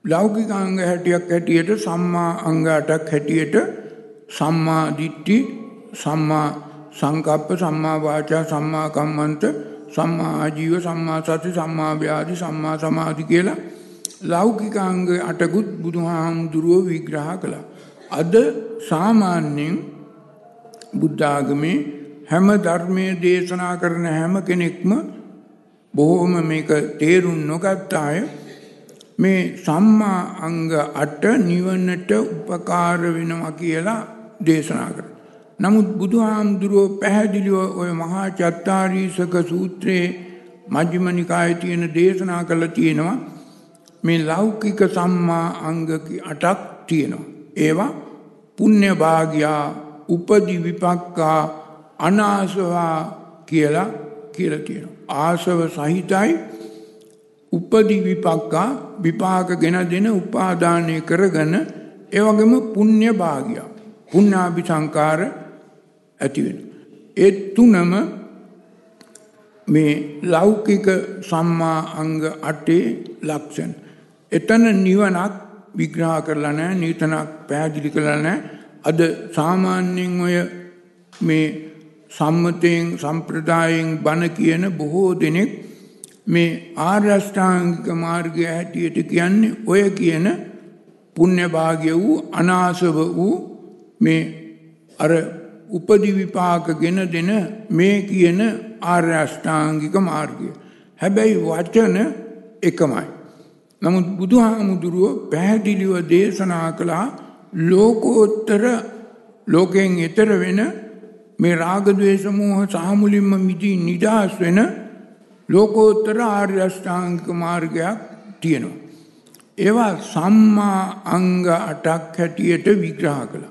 ලෞකික අංග හැටියක් හැටියට සම්මා අංග 8ක් හැටියට සම්මා දිට්ඨි සම්මා සංකප්ප සම්මා වාචා සම්මා කම්මන්ත සම්මා ආජීව සම්මා සති සම්මා ව්‍යාධි සම්මා සමාධි කියලා ලෞකික අංග අටකුත් බුදුහාමුදුරුව විග්‍රහ කළා. අද සාමාන්‍යයෙන් බුද්ධ ආගමේ හැම ධර්මයේ දේශනා කරන හැම කෙනෙක්ම බොහෝම මේක තේරුම් නොගත් අය මේ සම්මා අංග 8 නිවනට උපකාර වෙනවා කියලා දේශනා කරා. නමුත් බුදුහාමුදුරුව පැහැදිලිව ඔය මහා චත්තාරීසක සූත්‍රයේ මජ්ක්‍ධිම නිකායේ තියෙන දේශනා කළා තියෙනවා මේ ලෞකික සම්මා අංග 8ක් තියෙනවා. ඒවා පුණ්‍ය භාග්‍යා උපදි විපක්කා අනාසවා කියලා කියලා තියෙනවා. ආසව සහිතයි උපදි විපක්කා විපාක ගෙන දෙන උපාදානය කරගෙන ඒ වගේම පුණ්‍ය භාග්‍යා පුණ්‍යාභි සංකාර ඇති වෙනවා. ඒ තුනම මේ ලෞකික සම්මා අංග 8 ලක්ෂණ. එතන නිවනක් විග්‍රහ කරලා නැහැ, නිතනක් පැහැදිලි කරලා නැහැ. අද සාමාන්‍යයෙන් ඔය මේ සම්මතයෙන් සම්ප්‍රදායෙන් බණ කියන බොහෝ දෙනෙක් මේ ආර්ය අෂ්ටාංගික මාර්ගය හැටියට කියන්නේ ඔය කියන පුණ්‍ය භාග්‍ය වූ අනාසව වූ මේ අර උපදි විපාක ගෙන දෙන මේ කියන ආර්ය අෂ්ටාංගික මාර්ගය. හැබැයි වචන එකමයි. නමුත් බුදුහාමුදුරුව පැහැදිලිව දේශනා කළා ලෝකෝත්තර ලෝකයෙන් එතර වෙන මේ රාගදවේශමූහ සහමුලින්ම මිදී නිදහස් වෙන ලෝකෝත්තර ආර්යෂ්ඨාංක මාර්ගයක් තියෙනවා. ඒවා සම්මා අංග අටක් හැටියට විග්‍රහ කළ.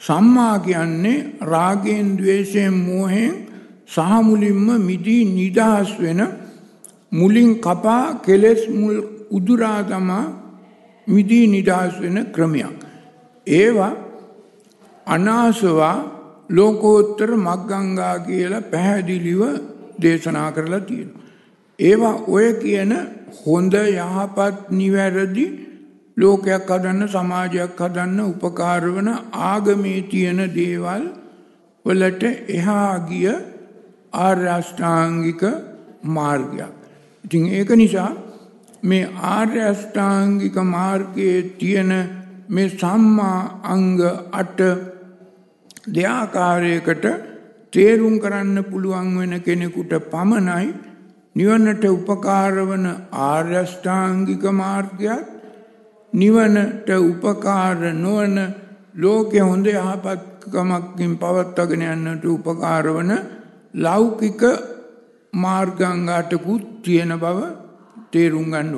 සම්මා කියන්නේ රාගෙන් දවේශයෙන් මෝහෙන් සහමුලින්ම මිදී නිදහස් වෙන මුලින් කපා කෙලෙස් මුල් උදුරා තමා මිදී නිදහස් වෙන ක්‍රමයක්. ඒවා අනාසවා ලෝකෝත්තර මග්ගංගා කියලා පැහැදිලිව දේශනා කරලා තියෙනවා. ඒවා ඔය කියන හොඳ යහපත් නිවැරදි ලෝකයක් හදන්න සමාජයක් හදන්න උපකාර වන ආගමේ තියෙන දේවල් වලට එහා ගිය ආර්ය අෂ්ටාංගික මාර්ගයක්. ඉතින් ඒක නිසා මේ ආර්ය අෂ්ටාංගික මාර්ගයේ තියෙන මේ සම්මා අංග 8 දෙආකාරයකට තේරුම් කරන්න පුළුවන් වෙන කෙනෙකුට පමණයි නිවනට උපකාර වන ආර්ය අෂ්ටාංගික මාර්ගයත් නිවනට උපකාර නොවන ලෝකේ හොඳ යහපත්කමකින් පවත්වාගෙන යන්නට උපකාර වන ලෞකික මාර්ගාංගාටකුත් තියෙන බව තේරුම් ගන්න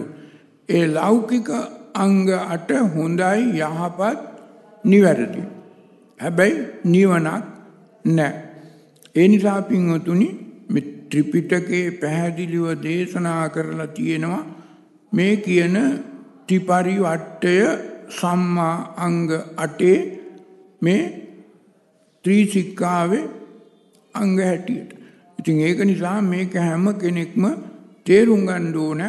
ඒ ලෞකික අංග 8 හොඳයි යහපත් නිවැරදි. හැබැයි නිවනක් නැහැ. ඒ නිසා පින්වතුනි මේ ත්‍රිපිටකේ පැහැදිලිව දේශනා කරලා තියෙනවා මේ කියන ත්‍රිපරිවට්ටය සම්මා අංග 8 මේ ත්‍රිසික්කාවේ අංග හැටියට. ඉතින් ඒක නිසා මේක හැම කෙනෙක්ම තේරුම් ගන්න ඕන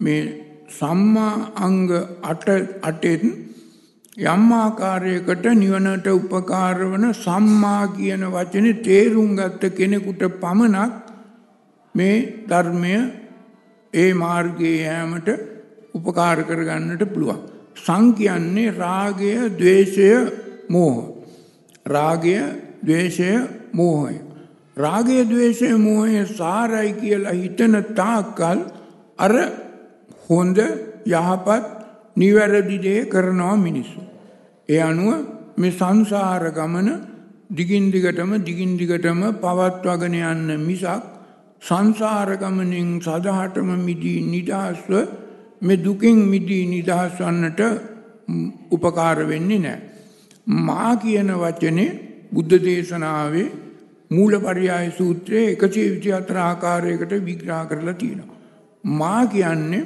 මේ සම්මා අංග 8 8න් යම් ආකාරයකට නිවනට උපකාර වන සම්මා කියන වචනේ තේරුම් ගත්ත කෙනෙකුට පමණක් මේ ධර්මය ඒ මාර්ගයේ යෑමට උපකාර කරගන්නට පුළුවන්. සං කියන්නේ රාගය, ద్వේෂය, මෝහය. රාගය, ద్వේෂය, මෝහය. රාගය, ద్వේෂය, මෝහය සාරයි කියලා හිතන තාක්කල් අර හොඳ යහපත් නිවැරදි දේ කරනවා මිනිස්සු. ඒ අනුව මේ සංසාර ගමන දිගින් දිගටම දිගින් දිගටම පවත්වාගෙන යන්න මිසක් සංසාර ගමනින් සදහටම මිදී නිදහස්ව මේ දුකින් මිදී නිදහස් වන්නට උපකාර වෙන්නේ නැහැ. මා කියන වචනේ බුද්ධ දේශනාවේ මූලපරියාය සූත්‍රයේ 124 ආකාරයකට විග්‍රහ කරලා තියෙනවා. මා කියන්නේ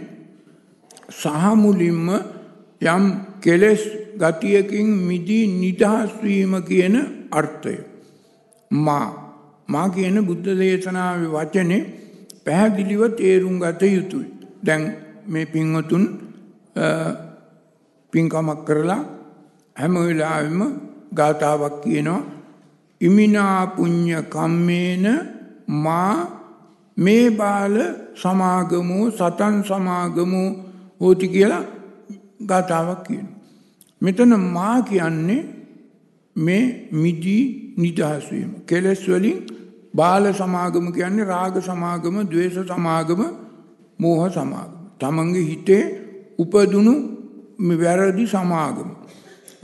සහ මුලින්ම යම් කෙලෙස් ගතියකින් මිදී නිදහස් වීම කියන අර්ථය. මා මා කියන බුද්ධ දේශනාවේ වචනේ පැහැදිලිව තේරුම් ගත යුතුයි. දැන් මේ පින්වතුන් පින්කමක් කරලා හැම වෙලාවෙම ගාතාවක් කියනවා ඉමිනා පුඤ්ඤ කම්මේන මා මේ බාල සමාගමෝ සතන් සමාගමෝ හෝති කියලා ගාතාවක් කියනවා. මෙතන මා කියන්නේ මේ මිදී නිදහස් වීම. කෙලස් වලින් බාල සමාගම කියන්නේ රාග සමාගම, ద్వේෂ සමාගම, මෝහ සමාගම. තමන්ගේ හිතේ උපදුණු වැරදි සමාගම.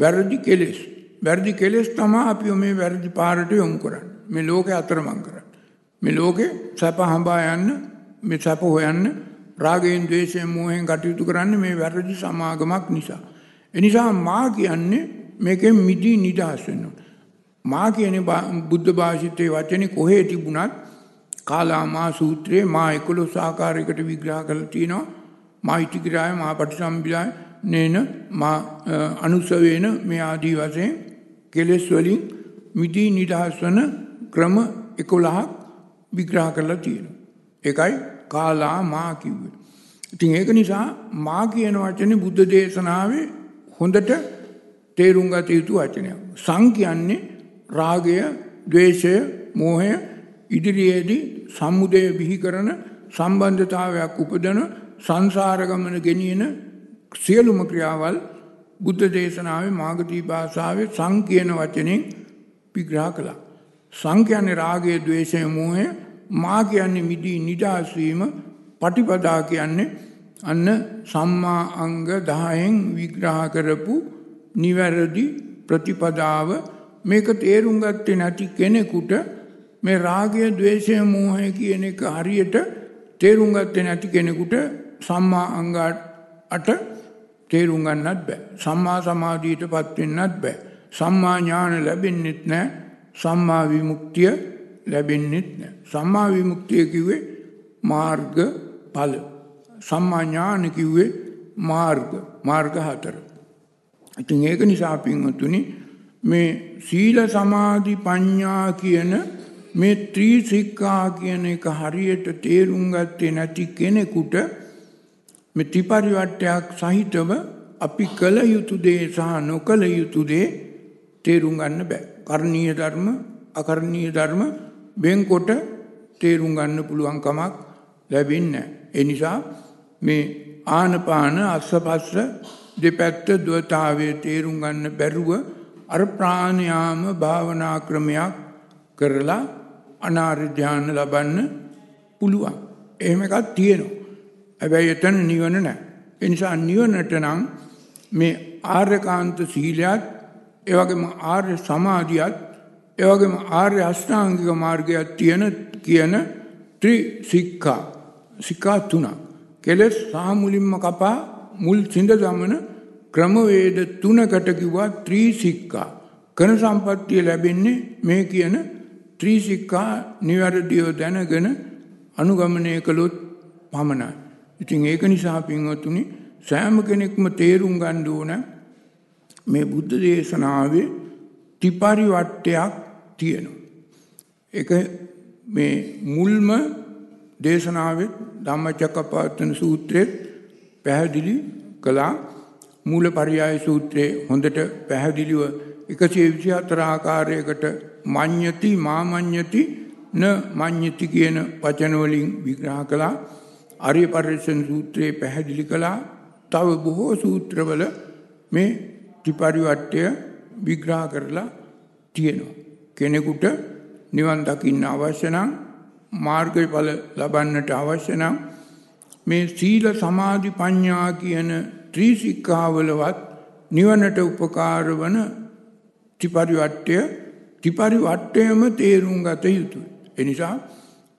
වැරදි කෙලෙස්. වැරදි කෙලෙස් තමයි අපි මේ වැරදි පාරට යොමු කරන්නේ. මේ ලෝකේ අතරමං කරන්නේ. මේ ලෝකේ සැප හඹා යන්න, මේ සැප හොයන්න රාගයෙන්, ద్వේෂයෙන්, මෝහයෙන් කටයුතු කරන්නේ මේ වැරදි සමාගමක් නිසා. එනිසා මා කියන්නේ මේකෙන් මිදී නිදහස් වෙන්න මා කියන්නේ බුද්ධ භාෂිතයේ වචනේ කොහේ තිබුණත් කාලාමා සූත්‍රයේ මා 11 ආකාරයකට විග්‍රහ කරලා තියෙනවා. මා ඉතිග්‍රහය මා පටිසම්භිදාය නේන මා අනුසවේන මේ ආදී වශයෙන් කෙලෙස් වලින් මිදී නිදහස් වන ක්‍රම 11ක් විග්‍රහ කරලා තියෙනවා. ඒකයි කාලා මා කිව්වේ. ඉතින් ඒක නිසා මා කියන වචනේ බුද්ධ දේශනාවේ හොඳට තේරුම් ගත යුතු වචනයක්. සං කියන්නේ රාගය, ద్వේෂය, මෝහය ඉදිරියේදී සම්මුදය බිහි කරන සම්බන්ධතාවයක් උපදන සංසාර ගමන ගෙනියන සියලුම ක්‍රියාවල් බුද්ධ දේශනාවේ මාගදී භාෂාවේ සං කියන වචනෙන් විග්‍රහ කළා. සං කියන්නේ රාගය, ద్వේෂය, මෝහය, මා කියන්නේ මිදී නිදාස් වීම, පටිපදා කියන්නේ අන්න සම්මා අංග 10න් විග්‍රහ කරපු නිවැරදි ප්‍රතිපදාව. මේක තේරුම් ගත්තේ නැති කෙනෙකුට මේ රාගය, ద్వේෂය, මෝහය කියන එක හරියට තේරුම් ගත්තේ නැති කෙනෙකුට සම්මා අංග 8 තේරුම් ගන්නත් බෑ. සම්මා සමාධියටපත් වෙන්නත් බෑ. සම්මා ඥාන ලැබෙන්නෙත් නැහැ. සම්මා විමුක්තිය ලැබෙන්නෙත් නැහැ. සම්මා විමුක්තිය කිව්වේ මාර්ග ඵල. සම්මා ඥාන කිව්වේ මාර්ග මාර්ග හතර. ඉතින් ඒක නිසා පින්වතුනි මේ සීල සමාධි ප්‍රඥා කියන මේ ත්‍රිසික්ඛා කියන එක හරියට තේරුම් ගත්තේ නැති කෙනෙකුට මේ ත්‍රිපරිවට්ටයක් සහිතව අපි කළ යුතු දේ සහ නොකළ යුතු දේ තේරුම් ගන්න බෑ. කර්ණීය ධර්ම අකර්ණීය ධර්ම වෙන්කොට තේරුම් ගන්න පුළුවන් කමක් ලැබෙන්නේ නැහැ. ඒ නිසා මේ ආනපාන අස්සපස්ස දෙපැත්ත දුවතාවයේ තේරුම් ගන්න බැරුව අර ප්‍රාණයාම භාවනා ක්‍රමයක් කරලා අනාර්ය ධානය ලබන්න පුළුවන්. එහෙම එකක් තියෙනවා. හැබැයි එතන නිවන නැහැ. ඒ නිසා නිවනට නම් මේ ආර්යකාන්ත සීලයත් ඒ වගේම ආර්ය සමාධියත් ඒ වගේම ආර්ය අෂ්ටාංගික මාර්ගයක් තියෙන කියන ත්‍රිසික්ඛා සික්ඛා තුනක්. කෙලස් සාමුලින්ම කපා මුල් සිඳ දමන ක්‍රමවේද තුනකට කිව්වා ත්‍රිසික්ඛා. කන සම්පත්තිය ලැබෙන්නේ මේ කියන ත්‍රිසික්ඛා නිවැරදිව දැනගෙන අනුගමනය කළොත් පමණයි. ඉතින් ඒක නිසා පින්වතුනි සෑම කෙනෙක්ම තේරුම් ගන්න ඕන මේ බුද්ධ දේශනාවේ ත්‍රිපරිවට්ටයක් තියෙනවා. ඒක මේ මුල්ම දේශනාවේ ධම්මචක්කපවත්තන සූත්‍රයේ පැහැදිලි කළා මූල පරියාය සූත්‍රයේ හොඳට පැහැදිලිව 124 ආකාරයකට මඤ්ඤති මාමඤ්ඤති න මඤ්ඤති කියන වචන වලින් විග්‍රහ කළා. ආර්ය පරිශ්‍රණ සූත්‍රයේ පැහැදිලි කළා. තව බොහෝ සූත්‍රවල මේ ත්‍රිපරිවට්ටය විග්‍රහ කරලා තියෙනවා. කෙනෙකුට නිවන් දකින්න අවශ්‍ය නම් මාර්ගඵල ලබන්නට අවශ්‍ය නම් මේ සීල සමාධි ප්‍රඥා කියන ත්‍රිසික්ඛාවලවත් නිවනට උපකාර වන ත්‍රිපරිවට්ටය ත්‍රිපරිවට්ටයම තේරුම් ගත යුතුයි. එනිසා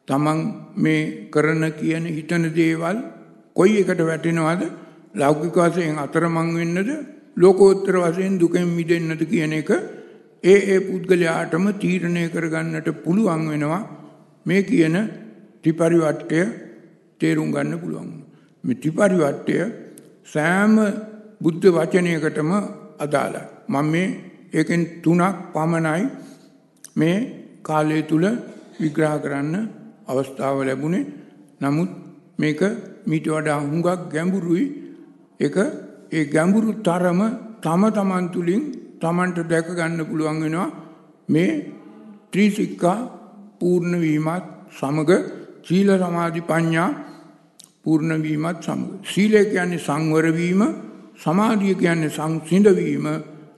තමන් මේ කරන කියන හිතන දේවල් කොයි එකට වැටෙනවද ලෞකික වශයෙන් අතරමං වෙන්නද ලෝකෝත්තර වශයෙන් දුකෙන් මිදෙන්නද කියන එක ඒ ඒ පුද්ගලයාටම තීරණය කරගන්නට පුළුවන් වෙනවා මේ කියන ත්‍රිපරිවට්ටය තේරුම් ගන්න පුළුවන්. මේ ත්‍රිපරිවට්ටය සෑම බුද්ධ වචනයකටම අදාළයි. මම මේ ඒකෙන් තුනක් පමණයි මේ කාලය තුල විග්‍රහ කරන්න අවස්ථාව ලැබුණේ. නමුත් මේක මීට වඩා හුඟක් ගැඹුරුයි. ඒක ඒ ගැඹුරු තරම තම තමන් තුලින් තමන්ට දැක ගන්න පුළුවන් වෙනවා මේ ත්‍රිසික්ඛා පූර්ණ වීමත් සමග සීල සමාධි ප්‍රඥා පූර්ණ වීමත් සමග සීලය කියන්නේ සංවර වීම සමාධිය කියන්නේ සංසිඳ වීම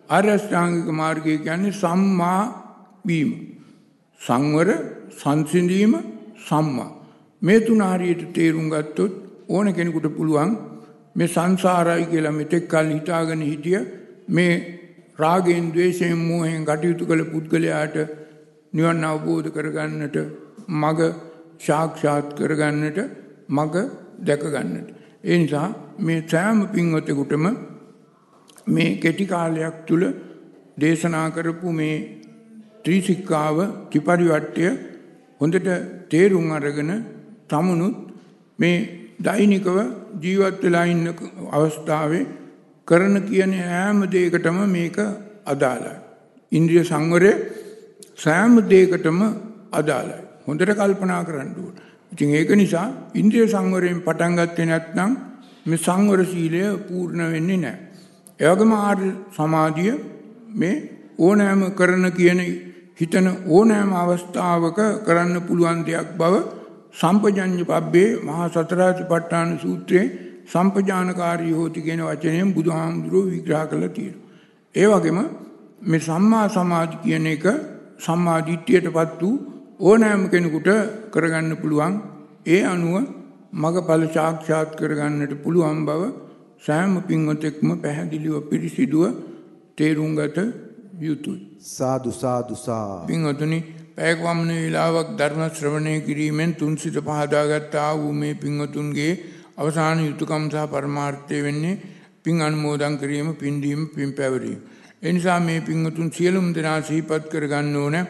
ආරෂ්ඨාංගික මාර්ගය කියන්නේ සම්මා වීම සංවර සංසිඳීම සම්මා මේ තුන හරියට තේරුම් ගත්තොත් ඕන කෙනෙකුට පුළුවන් මේ සංසාරයි කියලා මෙතෙක් කල් හිතාගෙන හිටිය මේ රාගයෙන් ද්වේෂයෙන් මෝහයෙන් කටයුතු කළ පුද්ගලයාට නිවන් අවබෝධ කරගන්නට මග සාක්ෂාත් කරගන්නට මග දැක ගන්නට. ඒ නිසා මේ සෑම පින්වතෙකුටම මේ කෙටි කාලයක් තුල දේශනා කරපු මේ ත්‍රිසික්කාව ත්‍රිපරිවට්ටය හොඳට තේරුම් අරගෙන තමනුත් මේ දෛනිකව ජීවත් වෙලා ඉන්න අවස්ථාවේ කරන කියන හැම දෙයකටම මේක අදාළයි. ඉන්ද්‍රිය සංවරය සෑම දෙයකටම අදාළයි. හොඳට කල්පනා කරන්න ඕන. ඉතින් ඒක නිසා ඉන්ද්‍රිය සංවරයෙන් පටන් ගත්තේ නැත්නම් මේ සංවර සීලය පූර්ණ වෙන්නේ නැහැ. ඒ වගේම ආර්ය සමාධිය මේ ඕනෑම කරන කියන හිතන ඕනෑම අවස්ථාවක කරන්න පුළුවන් දෙයක් බව සම්පජඤ්ඤ පබ්බේ මහා සතරාතිපට්ඨාන සූත්‍රයේ සම්පජානකාරී හෝති කියන වචනයෙන් බුදුහාමුදුරුවෝ විග්‍රහ කරලා තියෙනවා. ඒ වගේම මේ සම්මා සමාධි කියන එක සම්මා දිට්ඨියටපත් වූ ඕනෑම කෙනෙකුට කරගන්න පුළුවන් ඒ අනුව මගඵල සාක්ෂාත් කරගන්නට පුළුවන් බව සෑම පින්වතෙක්ම පැහැදිලිව පිරිසිදුව තේරුම් ගත යුතුයි. සාදු සාදු සා. පින්වතුනි පැයක් වමන වේලාවක් ධර්ම ශ්‍රවණය කිරීමෙන් තුන්සිත පහදාගත් ආ වූ මේ පින්වතුන්ගේ අවසාන යුතුයකම් සහ පරමාර්ථය වෙන්නේ පින් අනුමෝදන් කිරීම, පින් දීම, පින් පැවරීම. ඒ නිසා මේ පින්වතුන් සියලුම දෙනා සිහිපත් කරගන්න ඕනේ.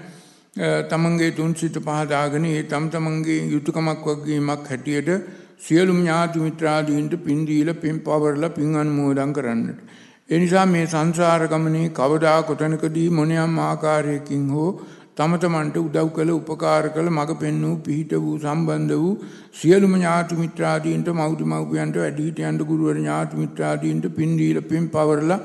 තමන්ගේ තුන් සිත පහදාගෙන ඒ තම තමන්ගේ යුතුයකමක් වගේමක් හැටියට සියලුම ඥාති මිත්‍රාදීන්ට පින් දීලා පින් පවරලා පින් අනුමෝදන් කරන්නට. ඒ නිසා මේ සංසාර ගමනේ කවදා කොතනකදී මොනියම් ආකාරයකින් හෝ තම තමන්ට උදව් කළ උපකාර කළ මඟ පෙන්වූ පිහිට වූ සම්බන්ධ වූ සියලුම ඥාති මිත්‍රාදීන්ට මව්දි මව්පියන්ට වැඩිහිටියන්ට ගුරුවර ඥාති මිත්‍රාදීන්ට පින් දීලා පින් පවරලා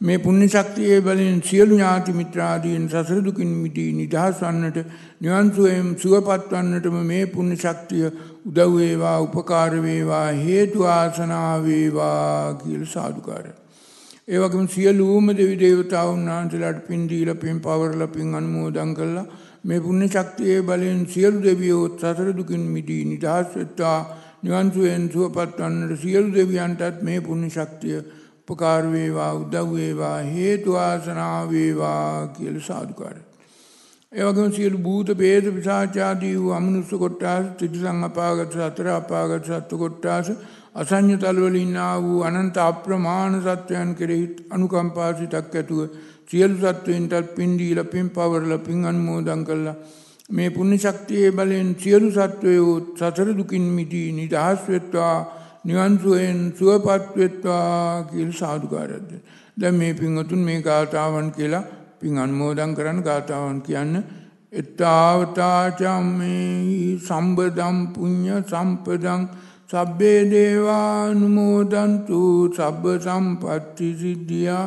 මේ පුණ්‍ය ශක්තියේ බලෙන් සියලු ඥාති මිත්‍රාදීන් සසර දුකින් මිදී නිදහස් වන්නට නිවන් සුවයෙන් සුවපත් වන්නටම මේ පුණ්‍ය ශක්තිය උදව් වේවා උපකාර වේවා හේතු ආසනා වේවා කියලා සාදුකාරය. ඒ වගේම සියලුම දෙවි දේවතාවුන් වහන්සේලාට පින් දීලා පින් පවරලා පින් අනුමෝදන් කළා මේ පුණ්‍ය ශක්තියේ බලෙන් සියලු දෙවියෝ සසර දුකින් මිදී නිදහස් වෙත්වා නිවන් සුවයෙන් සුවපත් වන්නට සියලු දෙවියන්ටත් මේ පුණ්‍ය ශක්තිය උපකාර වේවා උදව් වේවා හේතු ආසනා වේවා කියලා සාදුකාරය. ඒ වගේම සියලු භූත ભેද විසාචාදී වූ අමනුෂ්‍ය කොට්ටාස ත්‍රිසං අපාගත සතර අපාගත සත්තු කොට්ටාස අසඤ්ඤ තලවල ඉන්නා වූ අනන්ත අප්‍රමාණ සත්වයන් කෙරෙහි අනුකම්පා සිතක් ඇතුව සියලු සත්වයින්ටත් පින් දීලා පින් පවරලා පින් අනුමෝදන් කළා මේ පුණ්‍ය ශක්තියේ බලෙන් සියලු සත්වයෝ සතර දුකින් මිදී නිදහස් වෙත්වා නිවන් සුවයෙන් සුවපත් වෙත්වා කියලා සාදුකාරයක් දෙන්න. දැන් මේ පින්වතුන් මේ ගාථාවන් කියලා පින් අනුමෝදන් කරන්න ගාථාවන් කියන්න එත්තාවතා චම්මේ සම්බදම් පුඤ්ඤ සම්පදං සබ්බේ දේවානුමෝදන්තු සබ්බ සම්පත්ති සිද්ධියා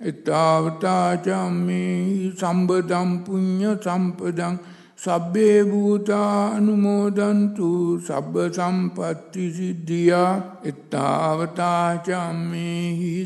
එතාවතාචම්මේ සම්බදම් පුඤ්ඤ සම්පදං සබ්බේ භූතා අනුමෝදන්තු සබ්බ සම්පත්ති සිද්ධියා එත්තාවතාචම්මේහි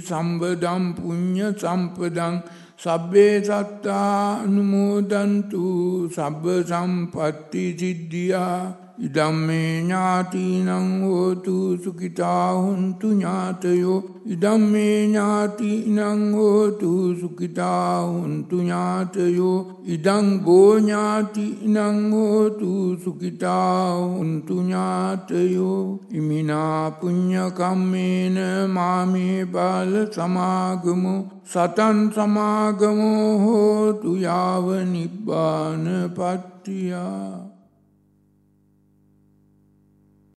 සම්බදම් පුඤ්ඤ සම්පදං සබ්බේ සත්තා අනුමෝදන්තු සබ්බ සම්පත්ති සිද්ධියා. ඉදම්මේ ඥාතිනං හෝතු සුඛිතා හුන්තු ඥාතයෝ. ඉදම්මේ ඥාතිනං හෝතු සුඛිතා හුන්තු ඥාතයෝ. ඉදං ගෝ ඥාතිනං හෝතු සුඛිතා හුන්තු ඥාතයෝ. ඉමිනා පුඤ්ඤ කම්මේන මාමේ බාල සමාගමෝ. සතන් සමාගමෝ හෝතු යාව නිබ්බාන පත්තියා.